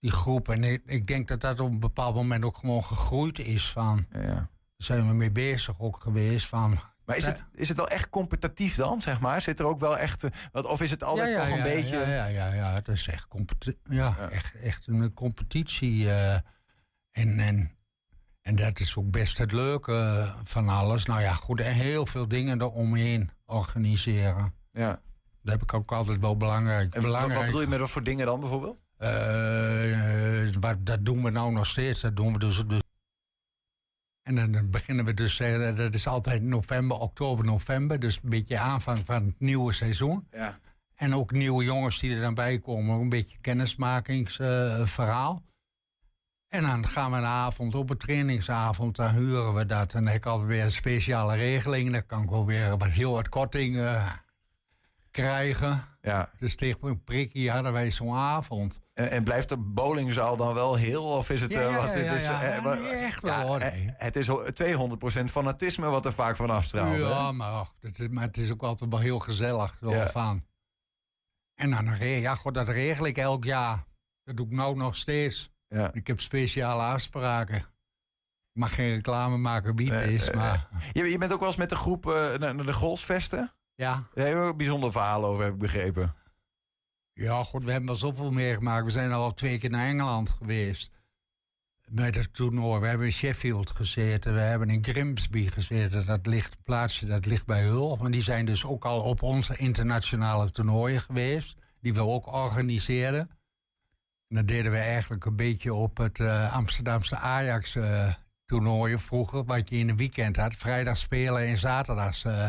[SPEAKER 12] die groep. En ik, ik denk dat dat op een bepaald moment ook gewoon gegroeid is van...
[SPEAKER 1] Ja.
[SPEAKER 12] Daar zijn we mee bezig ook geweest van...
[SPEAKER 1] Maar is het, is het wel echt competitief dan, zeg maar? Zit er ook wel echt... eh, wat- Of is het altijd toch een beetje...
[SPEAKER 12] Ja, ja, ja, ja, het is echt, ja, Echt, echt een competitie. eh, en, en, en dat is ook best het leuke eh, van alles. Nou ja, goed, en heel veel dingen eromheen organiseren.
[SPEAKER 1] Ja.
[SPEAKER 12] Dat heb ik ook altijd wel belangrijk.
[SPEAKER 1] En wat-
[SPEAKER 12] belangrijk.
[SPEAKER 1] wat bedoel je met wat voor dingen dan bijvoorbeeld?
[SPEAKER 12] Eh, eh, wat- dat doen we nou nog steeds. Dat doen we dus. dus. En dan, beginnen we dus, eh, dat is altijd november, oktober, november. Dus een beetje aanvang van het nieuwe seizoen.
[SPEAKER 1] Ja.
[SPEAKER 12] En ook nieuwe jongens die er dan bij komen. Een beetje kennismakingsverhaal. en dan gaan we een avond, op een trainingsavond, dan huren we dat. En dan heb ik altijd weer een speciale regeling. Dan kan ik wel weer wat, heel wat korting krijgen.
[SPEAKER 1] Ja.
[SPEAKER 12] Dus tegen een prikkie hadden wij zo'n avond.
[SPEAKER 1] En, en blijft de bowlingzaal dan wel heel? Of is het...
[SPEAKER 12] Ja,
[SPEAKER 1] eh,
[SPEAKER 12] ja, ja, ja,
[SPEAKER 1] is, eh,
[SPEAKER 12] nee, echt wel, hoor,
[SPEAKER 1] eh,
[SPEAKER 12] nee.
[SPEAKER 1] Het is ho- 200% fanatisme wat er vaak van afstraalt.
[SPEAKER 12] Ja,
[SPEAKER 1] hè?
[SPEAKER 12] maar, ach, het is, maar het is ook altijd wel heel gezellig. Zo van. En dan, ja, goed, dat regel ik elk jaar. Dat doe ik nou nog steeds. Ik heb speciale afspraken. Ik mag geen reclame maken wie het is,
[SPEAKER 1] eh,
[SPEAKER 12] maar...
[SPEAKER 1] Je, je bent ook wel eens met de groep eh, naar, de golfsvesten?
[SPEAKER 12] Ja.
[SPEAKER 1] Daar heb je ook een bijzonder verhaal over, heb ik begrepen.
[SPEAKER 12] Ja, goed, we hebben wel zoveel meegemaakt. We zijn al twee keer naar Engeland geweest. Met het toernooi. We hebben in Sheffield gezeten. We hebben in Grimsby gezeten. Dat ligt plaatsje, dat ligt bij Hull. Maar die zijn dus ook al op onze internationale toernooien geweest. Die we ook organiseerden. En dat deden we eigenlijk een beetje op het eh, Amsterdamse Ajax eh toernooien vroeger. Wat je in een weekend had. Vrijdag spelen en zaterdags eh,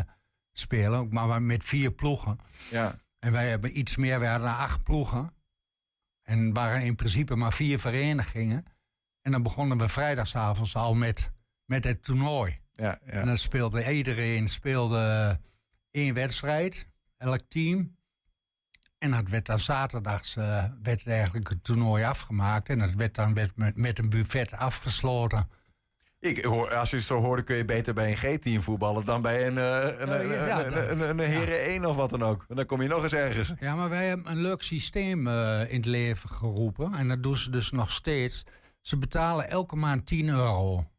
[SPEAKER 12] spelen. Maar met vier ploegen.
[SPEAKER 1] Ja.
[SPEAKER 12] En wij hebben iets meer, wij hadden acht ploegen. En waren in principe maar vier verenigingen. En dan begonnen we vrijdagavond al met, met het toernooi.
[SPEAKER 1] Ja, ja.
[SPEAKER 12] En dan speelde iedereen speelde één wedstrijd, elk team. En dat werd dan zaterdags eh, werd eigenlijk het toernooi afgemaakt. En dat werd dan werd met, met een buffet afgesloten.
[SPEAKER 1] Ik hoor, als je het zo hoorde, kun je beter bij een G-team voetballen dan bij een, eh, een, heren 1 of wat dan ook. En dan kom je nog eens ergens.
[SPEAKER 12] Ja, maar wij hebben een leuk systeem eh, in het leven geroepen. En dat doen ze dus nog steeds. Ze betalen elke maand 10 euro.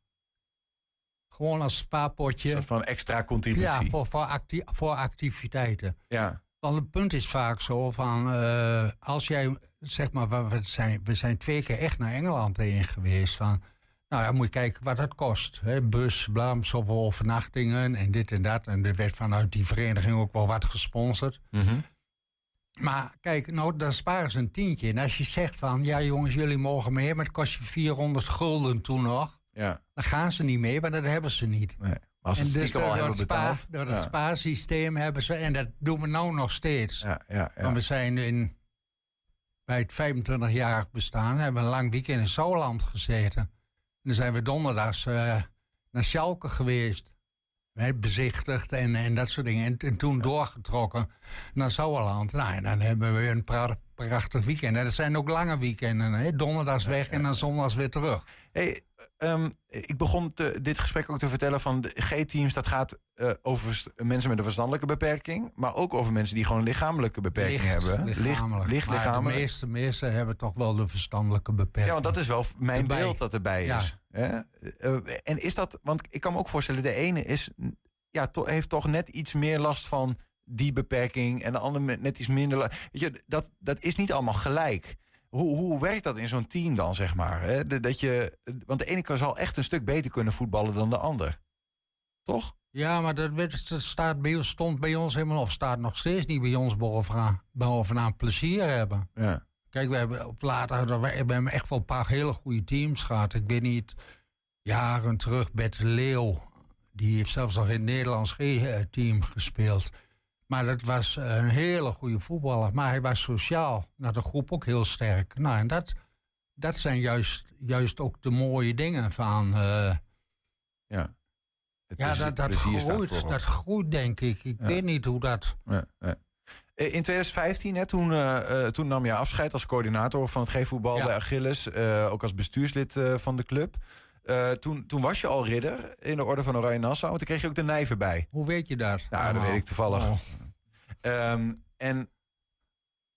[SPEAKER 12] Gewoon als spaarpotje.
[SPEAKER 1] Van extra contributie.
[SPEAKER 12] Ja, voor, voor, acti- voor activiteiten.
[SPEAKER 1] Ja.
[SPEAKER 12] Want het punt is vaak zo van... eh, als jij, zeg maar, we we zijn, we zijn twee keer echt naar Engeland heen geweest. Van, nou ja, moet je kijken wat dat kost. Hè? Bus, blam, zoveel overnachtingen en dit en dat. En er werd vanuit die vereniging ook wel wat gesponsord.
[SPEAKER 1] Mhm.
[SPEAKER 12] Maar kijk, nou, dan sparen ze een tientje. En als je zegt van, ja jongens, jullie mogen mee, maar het kost je 400 gulden toen nog.
[SPEAKER 1] Ja.
[SPEAKER 12] Dan gaan ze niet mee, maar dat hebben ze niet.
[SPEAKER 1] Nee. Maar als ze het
[SPEAKER 12] dus
[SPEAKER 1] stiekem al
[SPEAKER 12] door
[SPEAKER 1] hebben
[SPEAKER 12] spa-
[SPEAKER 1] betaald.
[SPEAKER 12] Door het spaarsysteem hebben ze, en dat doen we nou nog steeds.
[SPEAKER 1] Ja, ja, ja.
[SPEAKER 12] Want we zijn in, bij het 25-jarig bestaan, hebben we een lang weekend in Zoland gezeten. Dan zijn we donderdags eh, naar Schalke geweest. Bezichtigd en, en dat soort dingen. En, en toen doorgetrokken naar Zoland. Nou, en dan hebben we een prachtig weekend. En dat zijn ook lange weekenden. Hè? Donderdags weg en dan zondags weer terug.
[SPEAKER 1] Hey, ehm, ik begon te- dit gesprek ook te vertellen van de G-teams. Dat gaat eh, over mensen met een verstandelijke beperking. Maar ook over mensen die gewoon lichamelijke beperking
[SPEAKER 12] Licht,
[SPEAKER 1] hebben.
[SPEAKER 12] lichamelijk.
[SPEAKER 1] licht lichamelijk.
[SPEAKER 12] De meeste, meeste hebben toch wel de verstandelijke beperking.
[SPEAKER 1] Ja, want dat is wel mijn
[SPEAKER 12] Erbij.
[SPEAKER 1] beeld dat erbij is. Hè? Eh, en is dat, want ik kan me ook voorstellen, de ene is, ja, to- heeft toch net iets meer last van die beperking en de andere met net iets minder. Weet je, dat, dat is niet allemaal gelijk. Hoe, hoe werkt dat in zo'n team dan, zeg maar? Hè? Dat je, want de ene kan zal echt een stuk beter kunnen voetballen dan de ander. Toch?
[SPEAKER 12] Ja, maar dat, werd, dat staat bij, ons- stond bij ons helemaal, of staat nog steeds niet bij ons bovenaan, bovenaan plezier hebben.
[SPEAKER 1] Ja.
[SPEAKER 12] Kijk, we hebben op later, we hebben echt wel een paar hele goede teams gehad. Ik weet niet, jaren terug, Bert Leeuw, die heeft zelfs nog in het Nederlands G-team gespeeld. Maar dat was een hele goede voetballer. Maar hij was sociaal. Nou, de groep ook heel sterk. Nou, en dat, dat zijn juist, juist ook de mooie dingen van. eh,
[SPEAKER 1] Ja. Het
[SPEAKER 12] ja, dat, dat, groeit, dat groeit, denk ik. Ik
[SPEAKER 1] Ja.
[SPEAKER 12] weet niet hoe dat.
[SPEAKER 1] Ja, ja. Eh, In 2015, hè, toen, eh, toen nam je afscheid als coördinator van het G-voetbal bij Achilles. ook als bestuurslid van de club. Eh, toen, toen was je al ridder in de orde van Oranje Nassau. En toen kreeg je ook de nijver bij.
[SPEAKER 12] Hoe weet je dat?
[SPEAKER 1] Nou, dat
[SPEAKER 12] Oh.
[SPEAKER 1] weet ik toevallig.
[SPEAKER 12] Oh.
[SPEAKER 1] Ehm, en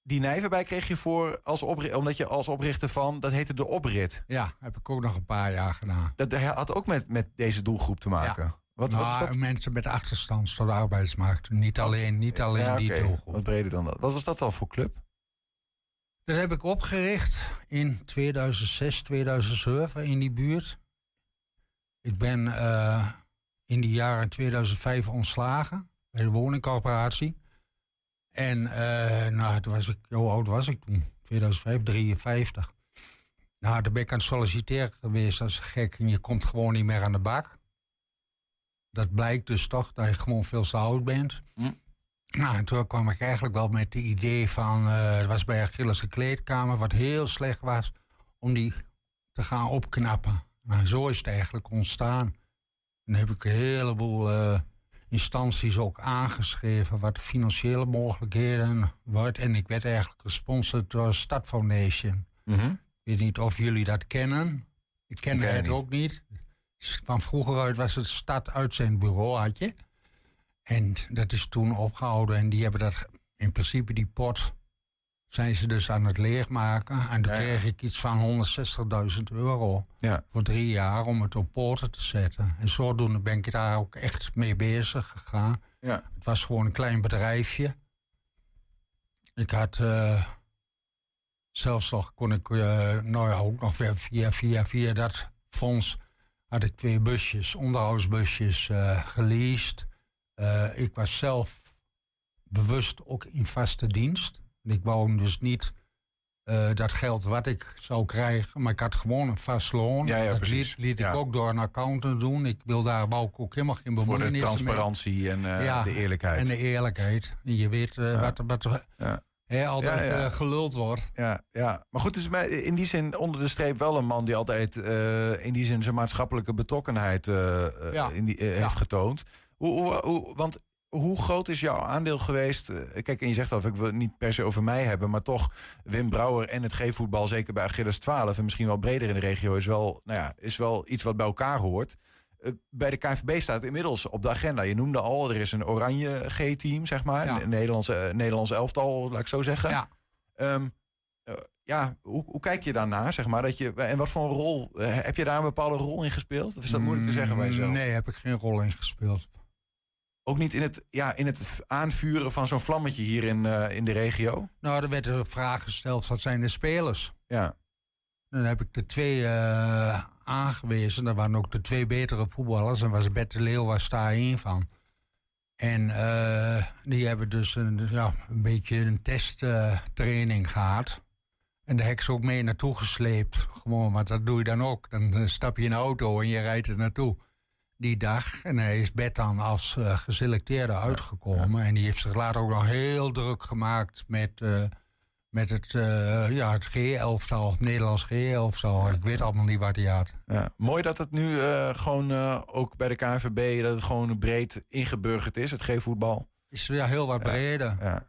[SPEAKER 1] die nijver bij kreeg je voor als omdat je als oprichter van, dat heette de oprit.
[SPEAKER 12] Ja, heb ik ook nog een paar jaar gedaan.
[SPEAKER 1] Dat had ook met, met deze doelgroep te maken. Wat, wat is dat?
[SPEAKER 12] Mensen met achterstand tot de arbeidsmarkt. Niet alleen, niet alleen
[SPEAKER 1] Ja,
[SPEAKER 12] die doelgroep.
[SPEAKER 1] Wat breder dan dat. Wat was dat dan voor club?
[SPEAKER 12] Dat heb ik opgericht in 2006, 2007 in die buurt. Ik ben eh, in die jaren 2005 ontslagen bij de woningcorporatie. En eh, nou, toen was ik, hoe oud was ik toen? 2005, 53. Nou, toen ben ik aan het solliciteren geweest als gek. En je komt gewoon niet meer aan de bak. Dat blijkt dus toch dat je gewoon veel te oud bent.
[SPEAKER 1] Hm.
[SPEAKER 12] Nou, en toen kwam ik eigenlijk wel met het idee van... eh het was bij Achilles' kleedkamer, wat heel slecht was... om die te gaan opknappen. Nou, zo is het eigenlijk ontstaan. Dan heb ik een heleboel eh, instanties ook aangeschreven... wat financiële mogelijkheden wordt. En ik werd eigenlijk gesponsord door Stad Foundation.
[SPEAKER 1] Mhm.
[SPEAKER 12] Ik weet niet of jullie dat kennen. Ik ken het
[SPEAKER 1] het niet.
[SPEAKER 12] ook niet. Van vroeger uit was het Stad uit zijn bureau, had je. En dat is toen opgehouden. En die hebben dat, in principe die pot, zijn ze dus aan het leegmaken. En toen
[SPEAKER 1] Ja, ja.
[SPEAKER 12] kreeg ik iets van 160.000 euro
[SPEAKER 1] Ja.
[SPEAKER 12] voor drie jaar om het op poten te zetten. En zodoende ben ik daar ook echt mee bezig gegaan.
[SPEAKER 1] Ja.
[SPEAKER 12] Het was gewoon een klein bedrijfje. Ik had eh, zelfs nog, kon ik, eh, nou ja, ook nog weer via, via, via dat fonds had ik twee busjes, onderhoudsbusjes eh geleased. Ik was zelf bewust ook in vaste dienst. Ik wou dus niet eh, dat geld wat ik zou krijgen, maar ik had gewoon een vast loon.
[SPEAKER 1] Ja, ja,
[SPEAKER 12] dat
[SPEAKER 1] precies.
[SPEAKER 12] liet, liet
[SPEAKER 1] Ja.
[SPEAKER 12] ik ook door een accountant doen. Ik wil daar wou ik ook helemaal geen
[SPEAKER 1] Voor
[SPEAKER 12] bemoeienis
[SPEAKER 1] de
[SPEAKER 12] mee.
[SPEAKER 1] transparantie en eh,
[SPEAKER 12] Ja,
[SPEAKER 1] de eerlijkheid.
[SPEAKER 12] En de eerlijkheid. En je weet
[SPEAKER 1] Ja.
[SPEAKER 12] wat, wat altijd
[SPEAKER 1] Ja, ja.
[SPEAKER 12] geluld wordt.
[SPEAKER 1] Ja, ja, maar goed, dus mij- in die zin onder de streep wel een man die altijd in die zin zijn maatschappelijke betrokkenheid
[SPEAKER 12] Ja.
[SPEAKER 1] in die, heeft getoond. Hoe, hoe, hoe- want hoe groot is jouw aandeel geweest? Eh, Kijk, en je zegt al, ik wil het niet per se over mij hebben, maar toch Wim Brouwer en het G-voetbal, zeker bij Achilles 12 en misschien wel breder in de regio, is wel, nou ja, is wel iets wat bij elkaar hoort. Eh, Bij de KNVB staat het inmiddels op de agenda. Je noemde al, er is een oranje G-team, zeg maar.
[SPEAKER 12] Ja.
[SPEAKER 1] Een Nederlandse, eh, Nederlandse elftal, laat ik zo zeggen.
[SPEAKER 12] Ja.
[SPEAKER 1] Ehm, eh, ja, hoe, hoe kijk je daarna, zeg maar? Dat je, en wat voor een rol, heb je daar een bepaalde rol in gespeeld? Of is dat moeilijk te zeggen bij jezelf?
[SPEAKER 12] Nee, heb ik geen rol in gespeeld.
[SPEAKER 1] Ook niet in het, ja, in het aanvuren van zo'n vlammetje hier in, eh, in de regio?
[SPEAKER 12] Nou, er werd een vraag gesteld, wat zijn de spelers?
[SPEAKER 1] Ja.
[SPEAKER 12] Dan heb ik de twee eh, aangewezen. Dat waren ook de twee betere voetballers. En was Bert de Leeuw was daar één van. En eh, die hebben dus een, ja, een beetje een testtraining gehad. En ik ze ook mee naartoe gesleept. Gewoon, want dat doe je dan ook. Dan stap je in een auto en je rijdt er naartoe. Die dag. En hij is Bert dan als eh, geselecteerde uitgekomen. En die heeft zich later ook nog heel druk gemaakt met, eh, met het, eh, ja, het G-elftal, het Nederlands G-elftal. Ik weet allemaal niet wat hij had.
[SPEAKER 1] Ja. Mooi dat het nu gewoon ook bij de KNVB, dat het gewoon breed ingeburgerd is, het G-voetbal.
[SPEAKER 12] Is weer heel wat breder.
[SPEAKER 1] Ja.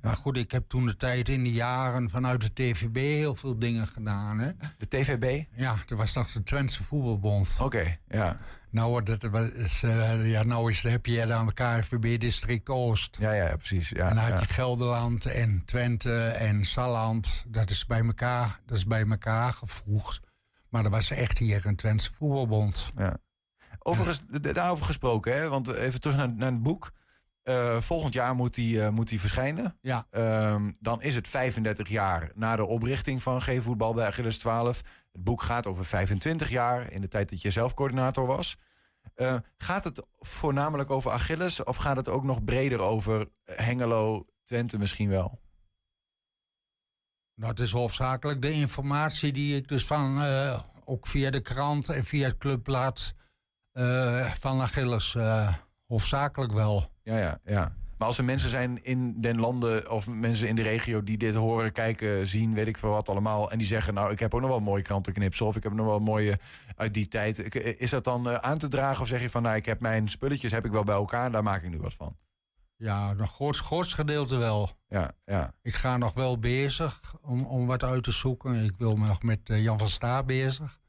[SPEAKER 12] Maar goed, ik heb toen de tijd in de jaren vanuit de TVB heel veel dingen gedaan. Hè?
[SPEAKER 1] De TVB?
[SPEAKER 12] Ja, er was nog de Twentse Voetbalbond.
[SPEAKER 1] Oké, ja.
[SPEAKER 12] Nou, het, wel eens, eh, ja, nou is, heb je dan KNVB District Oost.
[SPEAKER 1] Ja, ja, precies. Ja,
[SPEAKER 12] en dan had je Gelderland en Twente en Salland. Dat is bij elkaar, dat is bij elkaar gevoegd. Maar er was echt hier een Twentse Voetbalbond.
[SPEAKER 1] Ja. Overigens, daarover gesproken, hè? want even terug naar, naar het boek. Eh, volgend jaar moet die, eh, moet die verschijnen.
[SPEAKER 12] Ja.
[SPEAKER 1] Ehm, dan is het 35 jaar na de oprichting van G-voetbal bij Achilles 12. Het boek gaat over 25 jaar, in de tijd dat je zelf coördinator was. Eh, gaat het voornamelijk over Achilles of gaat het ook nog breder over Hengelo, Twente misschien wel?
[SPEAKER 12] Nou, het is hoofdzakelijk de informatie die ik dus van, eh, ook via de krant en via het clubblad van Achilles, hoofdzakelijk wel.
[SPEAKER 1] Ja, ja, ja. Maar als er mensen zijn in den landen of mensen in de regio die dit horen, kijken, zien, weet ik veel wat allemaal. En die zeggen, nou, ik heb ook nog wel mooie krantenknipsel of ik heb nog wel mooie uit die tijd. Is dat dan eh, aan te dragen of zeg je van, nou, ik heb mijn spulletjes heb ik wel bij elkaar, daar maak ik nu wat van?
[SPEAKER 12] Ja, een groot, grootste gedeelte wel.
[SPEAKER 1] Ja, ja.
[SPEAKER 12] Ik ga nog wel bezig om, om wat uit te zoeken. Ik wil nog met eh, Jan van Staar bezig.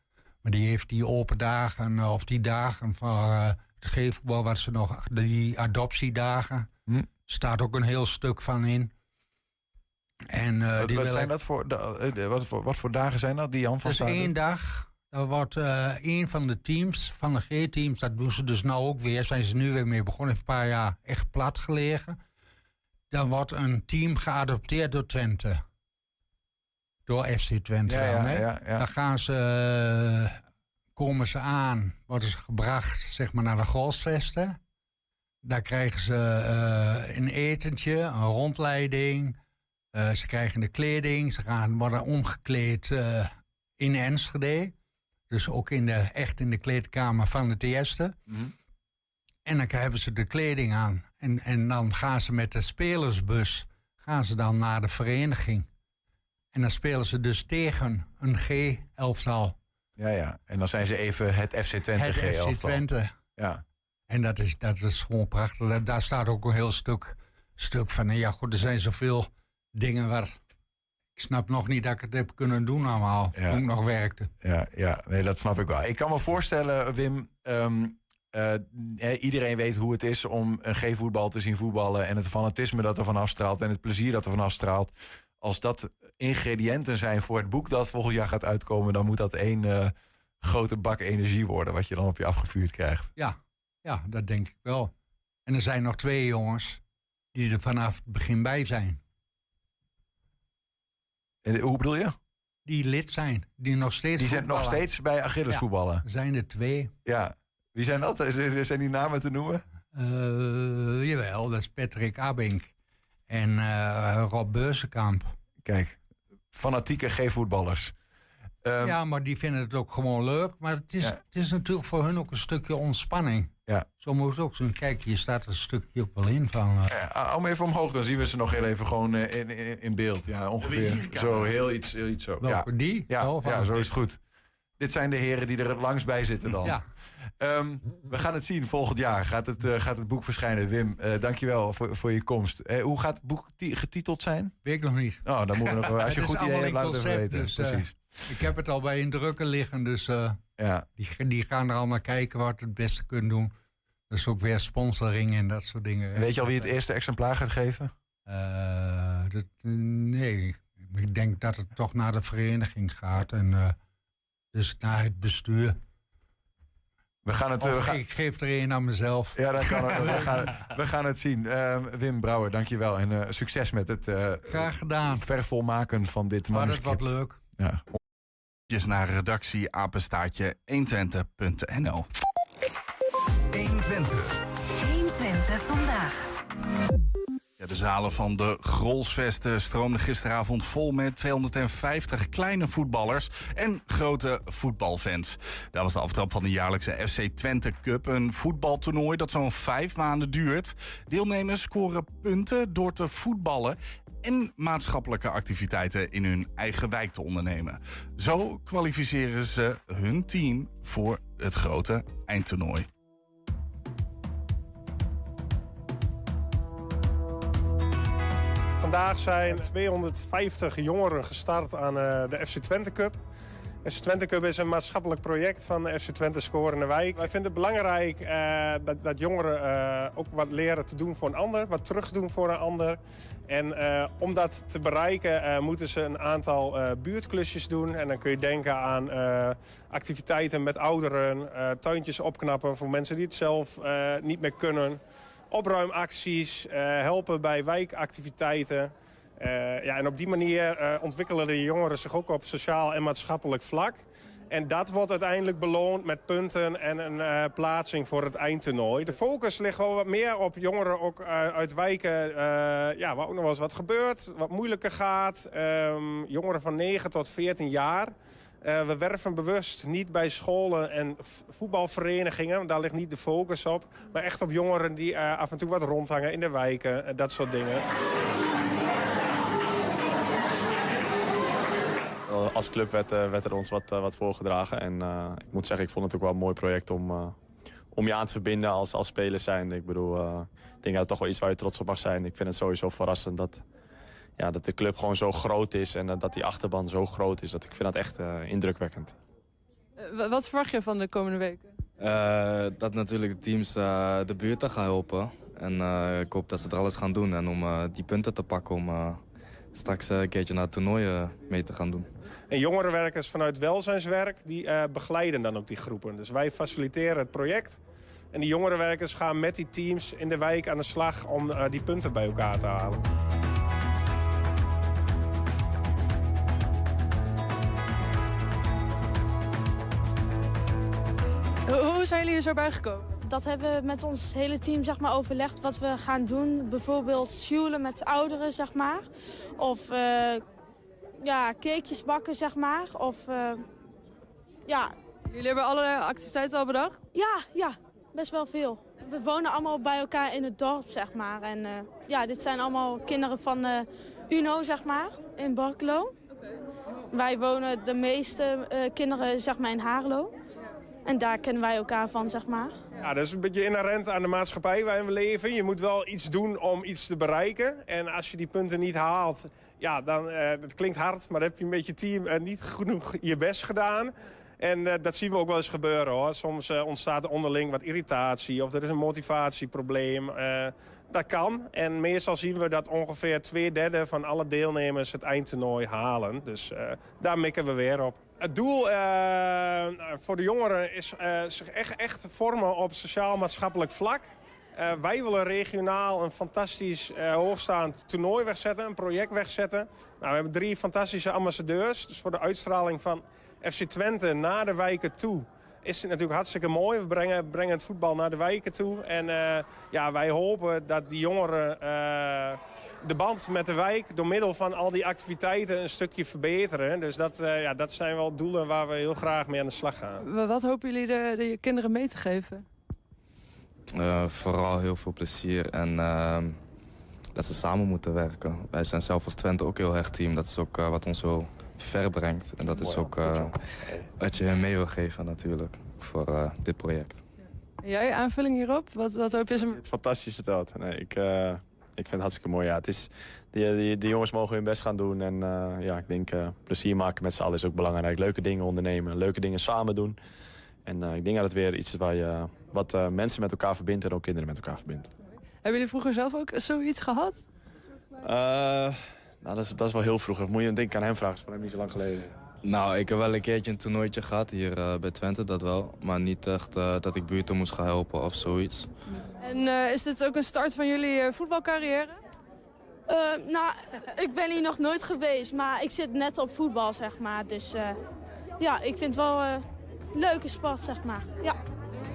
[SPEAKER 12] Maar die heeft die open dagen, of die dagen van uh, het geefvoetbal, wat ze nog, die adoptiedagen,
[SPEAKER 1] hm.
[SPEAKER 12] staat ook een heel stuk van in. En, uh,
[SPEAKER 1] wat,
[SPEAKER 12] die
[SPEAKER 1] wat zijn dat voor, wat, voor, wat voor dagen zijn dat, die Jan van
[SPEAKER 12] Dat is één dag. Er wordt één van de teams, van de G-teams, dat doen ze dus nou ook weer, zijn ze nu weer mee begonnen, heeft een paar jaar echt plat gelegen. Dan wordt een team geadopteerd door Twente. Door FC Twente.
[SPEAKER 1] Ja,
[SPEAKER 12] dan,
[SPEAKER 1] ja,
[SPEAKER 12] hè?
[SPEAKER 1] ja, ja.
[SPEAKER 12] Dan gaan ze, uh, komen ze aan, worden ze gebracht zeg maar, naar de golfsvesten. Daar krijgen ze uh, een etentje, een rondleiding. Uh, ze krijgen de kleding, ze gaan, worden omgekleed in Enschede. Dus ook in de, echt in de kleedkamer van het eerste.
[SPEAKER 1] Mhm.
[SPEAKER 12] En dan hebben ze de kleding aan. En, en dan gaan ze met de spelersbus gaan ze dan naar de vereniging. En dan spelen ze dus tegen een G-elftal.
[SPEAKER 1] Ja, ja. En dan zijn ze even het FC Twente
[SPEAKER 12] Het
[SPEAKER 1] G-elftal.
[SPEAKER 12] FC Twente.
[SPEAKER 1] Ja.
[SPEAKER 12] En dat is, dat is gewoon prachtig. Daar, staat ook een heel stuk, stuk van. En ja, goed, er zijn zoveel dingen waar... Ik snap nog niet dat ik het heb kunnen doen allemaal.
[SPEAKER 1] Ja.
[SPEAKER 12] Ik nog werkte.
[SPEAKER 1] Ja, ja, nee, dat snap ik wel. Ik kan me voorstellen, Wim... ehm, eh, iedereen weet hoe het is om een G-voetbal te zien voetballen... en het fanatisme dat er van afstraalt en het plezier dat er van afstraalt. Als dat ingrediënten zijn voor het boek dat volgend jaar gaat uitkomen... dan moet dat één eh, grote bak energie worden... wat je dan op je afgevuurd krijgt.
[SPEAKER 12] Ja, ja, dat denk ik wel. En er zijn nog twee jongens die er vanaf het begin bij zijn.
[SPEAKER 1] En, hoe bedoel je?
[SPEAKER 12] Die lid zijn, die nog steeds
[SPEAKER 1] Die zijn nog steeds bij Achilles
[SPEAKER 12] Ja.
[SPEAKER 1] voetballen.
[SPEAKER 12] Zijn er twee.
[SPEAKER 1] Ja. Wie zijn dat? Zijn die namen te noemen?
[SPEAKER 12] Eh, jawel, dat is Patrick Abink en eh, Rob Beurzenkamp.
[SPEAKER 1] Kijk, fanatieke G-voetballers. Ehm,
[SPEAKER 12] ja, maar die vinden het ook gewoon leuk. Maar het is,
[SPEAKER 1] Ja.
[SPEAKER 12] het is natuurlijk voor hun ook een stukje ontspanning.
[SPEAKER 1] Ja.
[SPEAKER 12] Zo moet het ook zijn. Kijk, hier staat een stukje ook wel in van... eh,
[SPEAKER 1] Ja, hou me even omhoog, dan zien we ze nog heel even gewoon eh, in, in, in beeld. Ja, ongeveer. Zo, heel iets, heel iets zo. Ja.
[SPEAKER 12] die?
[SPEAKER 1] Ja,
[SPEAKER 12] Zo van-
[SPEAKER 1] ja, zo is het goed. Dit zijn de heren die er het langst bij zitten dan.
[SPEAKER 12] Ja.
[SPEAKER 1] Ehm, we gaan het zien volgend jaar. Gaat het, eh, gaat het boek verschijnen. Wim, eh dankjewel voor, voor je komst. Eh, hoe gaat het boek ti- getiteld zijn?
[SPEAKER 12] Weet ik nog niet.
[SPEAKER 1] Oh, dan moeten we nog, als je goed idee hebt, laat het even weten.
[SPEAKER 12] dus,
[SPEAKER 1] Precies.
[SPEAKER 12] Ik heb het al bij een drukker liggen, dus
[SPEAKER 1] Ja.
[SPEAKER 12] die, die gaan er al naar kijken wat we het beste kunnen doen. Dus ook weer sponsoring en dat soort dingen.
[SPEAKER 1] Weet je al wie het eerste exemplaar gaat geven?
[SPEAKER 12] Dat, nee, ik denk dat het toch naar de vereniging gaat. En dus naar het bestuur.
[SPEAKER 1] We gaan het... eh,
[SPEAKER 12] Of
[SPEAKER 1] we gaan,
[SPEAKER 12] ik geef er een aan mezelf.
[SPEAKER 1] ja, dat kan ook. we, gaan, we gaan het zien. Ehm, Wim Brouwer, dankjewel. En eh, succes met het eh
[SPEAKER 12] Graag gedaan.
[SPEAKER 1] vervolmaken van dit
[SPEAKER 12] Maar het
[SPEAKER 1] manuscript.
[SPEAKER 12] wordt leuk.
[SPEAKER 2] Ja.Jes naar redactie apenstaartje 120.nl.
[SPEAKER 3] 120.
[SPEAKER 13] 120 vandaag.
[SPEAKER 2] De zalen van de Grolsvesten stroomden gisteravond vol met 250 kleine voetballers en grote voetbalfans. Dat was de aftrap van de jaarlijkse FC Twente Cup, een voetbaltoernooi dat zo'n vijf maanden duurt. Deelnemers scoren punten door te voetballen en maatschappelijke activiteiten in hun eigen wijk te ondernemen. Zo kwalificeren ze hun team voor het grote eindtoernooi.
[SPEAKER 14] Vandaag zijn 250 jongeren gestart aan eh, de FC Twente Cup. FC Twente Cup is een maatschappelijk project van de FC Twente Score in de Wijk. Wij vinden het belangrijk eh, dat, dat jongeren eh, ook wat leren te doen voor een ander, wat terugdoen voor een ander. En om dat te bereiken moeten ze een aantal buurtklusjes doen. En dan kun je denken aan activiteiten met ouderen, tuintjes opknappen voor mensen die het zelf niet meer kunnen opruimacties, eh, helpen bij wijkactiviteiten. Eh, ja, en op die manier eh, ontwikkelen de jongeren zich ook op sociaal en maatschappelijk vlak. En dat wordt uiteindelijk beloond met punten en een plaatsing voor het eindtoernooi. De focus ligt wel wat meer op jongeren ook uit wijken eh, ja, waar ook nog wel eens wat gebeurt, wat moeilijker gaat. Ehm, jongeren van 9 tot 14 jaar. Eh, we werven bewust niet bij scholen en voetbalverenigingen. Daar ligt niet de focus op. Maar echt op jongeren die eh, af en toe wat rondhangen in de wijken. en dat soort dingen.
[SPEAKER 15] Eh, Als club werd, eh, werd er ons wat, eh, wat voorgedragen. En eh, ik moet zeggen, ik vond het ook wel een mooi project om, eh, om je aan te verbinden als, als speler zijn. Ik bedoel, eh, ik denk dat het toch wel iets waar je trots op mag zijn. Ik vind het sowieso verrassend dat, ja, dat de club gewoon zo groot is. En eh, dat die achterban zo groot is. Dat, ik vind dat echt eh, indrukwekkend.
[SPEAKER 16] Eh, wat verwacht je van de komende weken?
[SPEAKER 17] dat natuurlijk de teams de buurten gaan helpen. En ik hoop dat ze er alles gaan doen. En om die punten te pakken om straks een keertje naar het toernooi mee te gaan doen.
[SPEAKER 14] En jongerenwerkers vanuit welzijnswerk die begeleiden dan ook die groepen. Dus wij faciliteren het project. En die jongerenwerkers gaan met die teams in de wijk aan de slag om die punten bij elkaar te halen.
[SPEAKER 16] Hoe zijn jullie er zo bij gekomen?
[SPEAKER 18] Dat hebben we met ons hele team zeg maar, overlegd wat we gaan doen. Bijvoorbeeld sjoelen met ouderen, zeg maar. Of uh, ja, cakejes bakken, zeg maar. Of uh, ja.
[SPEAKER 16] Jullie hebben alle activiteiten al bedacht?
[SPEAKER 18] Ja, ja, best wel veel. We wonen allemaal bij elkaar in het dorp, zeg maar. En uh, ja, dit zijn allemaal kinderen van UNO, zeg maar, in Barkelo. Okay. Wij wonen de meeste kinderen, zeg maar, in Haarlo. En daar kennen wij elkaar van, zeg maar.
[SPEAKER 14] Ja, dat is een beetje inherent aan de maatschappij waarin we leven. Je moet wel iets doen om iets te bereiken. En als je die punten niet haalt, ja, dan, dat klinkt hard... maar dan heb je met je team uh, niet genoeg je best gedaan. En uh, dat zien we ook wel eens gebeuren, hoor. Soms ontstaat er onderling wat irritatie... of er is een motivatieprobleem. dat kan. En meestal zien we dat ongeveer twee derde van alle deelnemers het eindtoernooi halen. Dus daar mikken we weer op. Het doel uh, voor de jongeren is uh, zich echt, echt vormen op sociaal-maatschappelijk vlak. Uh, wij willen regionaal een fantastisch hoogstaand toernooi wegzetten, een project wegzetten. Nou, we hebben drie fantastische ambassadeurs. Dus voor de uitstraling van FC Twente naar de wijken toe is het natuurlijk hartstikke mooi. We brengen, brengen het voetbal naar de wijken toe. En uh, ja, wij hopen dat die jongeren uh, de band met de wijk... door middel van al die activiteiten een stukje verbeteren. Dus dat, uh, ja, dat zijn wel doelen waar we heel graag mee aan de slag gaan.
[SPEAKER 16] Wat hopen jullie de, de kinderen mee te geven?
[SPEAKER 17] vooral heel veel plezier en ehm, dat ze samen moeten werken. Wij zijn zelf als Twente ook heel hecht team. Dat is ook wat ons zo ver brengt. En dat is ook uh, wat je mee wil geven natuurlijk voor uh, dit project.
[SPEAKER 16] Jij, aanvulling hierop? Wat, wat hoop je?
[SPEAKER 15] Het fantastisch verteld. Nee, ik, uh, ik vind het hartstikke mooi. Ja, het is, die, die, die jongens mogen hun best gaan doen. En ja, ik denk plezier maken met z'n allen is ook belangrijk. Leuke dingen ondernemen, leuke dingen samen doen. En ik denk dat het weer iets is waar je, wat mensen met elkaar verbindt en ook kinderen met elkaar verbindt.
[SPEAKER 16] Hebben jullie vroeger zelf ook zoiets gehad?
[SPEAKER 15] Nou, dat is, dat is wel heel vroeg. moet je denken aan hem vragen, van hem niet zo lang geleden.
[SPEAKER 17] Nou, ik heb wel een keertje een toernooitje gehad hier uh, bij Twente, dat wel. Maar niet echt uh, dat ik buurten moest gaan helpen of zoiets.
[SPEAKER 16] En uh, is dit ook een start van jullie voetbalcarrière?
[SPEAKER 18] nou, ik ben hier nog nooit geweest, maar ik zit net op voetbal, zeg maar. Dus ja, ik vind het wel een leuke sport, zeg maar. Ja.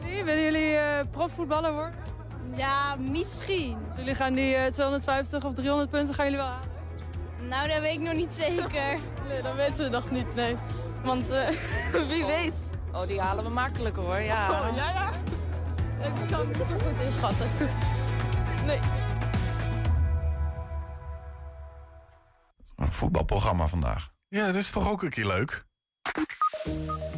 [SPEAKER 16] Jullie, willen jullie profvoetballer worden?
[SPEAKER 18] Ja, misschien.
[SPEAKER 16] Dus jullie gaan die 250 of 300 punten gaan jullie wel halen?
[SPEAKER 18] Nou, dat weet ik nog niet zeker.
[SPEAKER 16] nee, dat weten we nog niet, nee. Want uh, wie weet.
[SPEAKER 19] Oh, die halen we makkelijker hoor, ja.
[SPEAKER 16] Oh, ja, ja. Ik kan het niet zo goed inschatten. Nee.
[SPEAKER 1] Een voetbalprogramma vandaag.
[SPEAKER 2] Ja, dat is toch ook een keer leuk?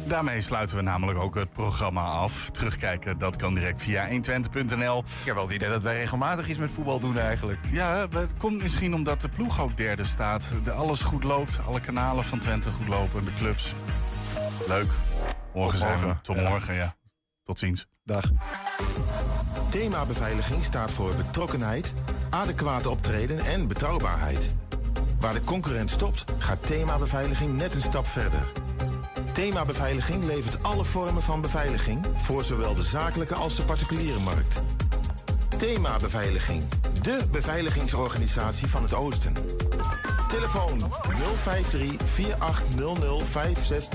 [SPEAKER 2] Daarmee sluiten we namelijk ook het programma af. Terugkijken, dat kan direct via 120.nl. Ik
[SPEAKER 1] heb wel het idee dat wij regelmatig iets met voetbal doen eigenlijk.
[SPEAKER 2] Ja, dat komt misschien omdat de ploeg ook derde staat. De alles goed loopt, alle kanalen van Twente goed lopen, de clubs. Leuk. Morgen, zijn we. Tot morgen, ja. Tot ziens.
[SPEAKER 1] Dag.
[SPEAKER 20] Thema beveiliging staat voor betrokkenheid, adequate optreden en betrouwbaarheid. Waar de concurrent stopt, gaat thema beveiliging net een stap verder. Thema Beveiliging levert alle vormen van beveiliging voor zowel de zakelijke als de particuliere markt. Thema Beveiliging, de beveiligingsorganisatie van het Oosten. Telefoon 053 4800 560.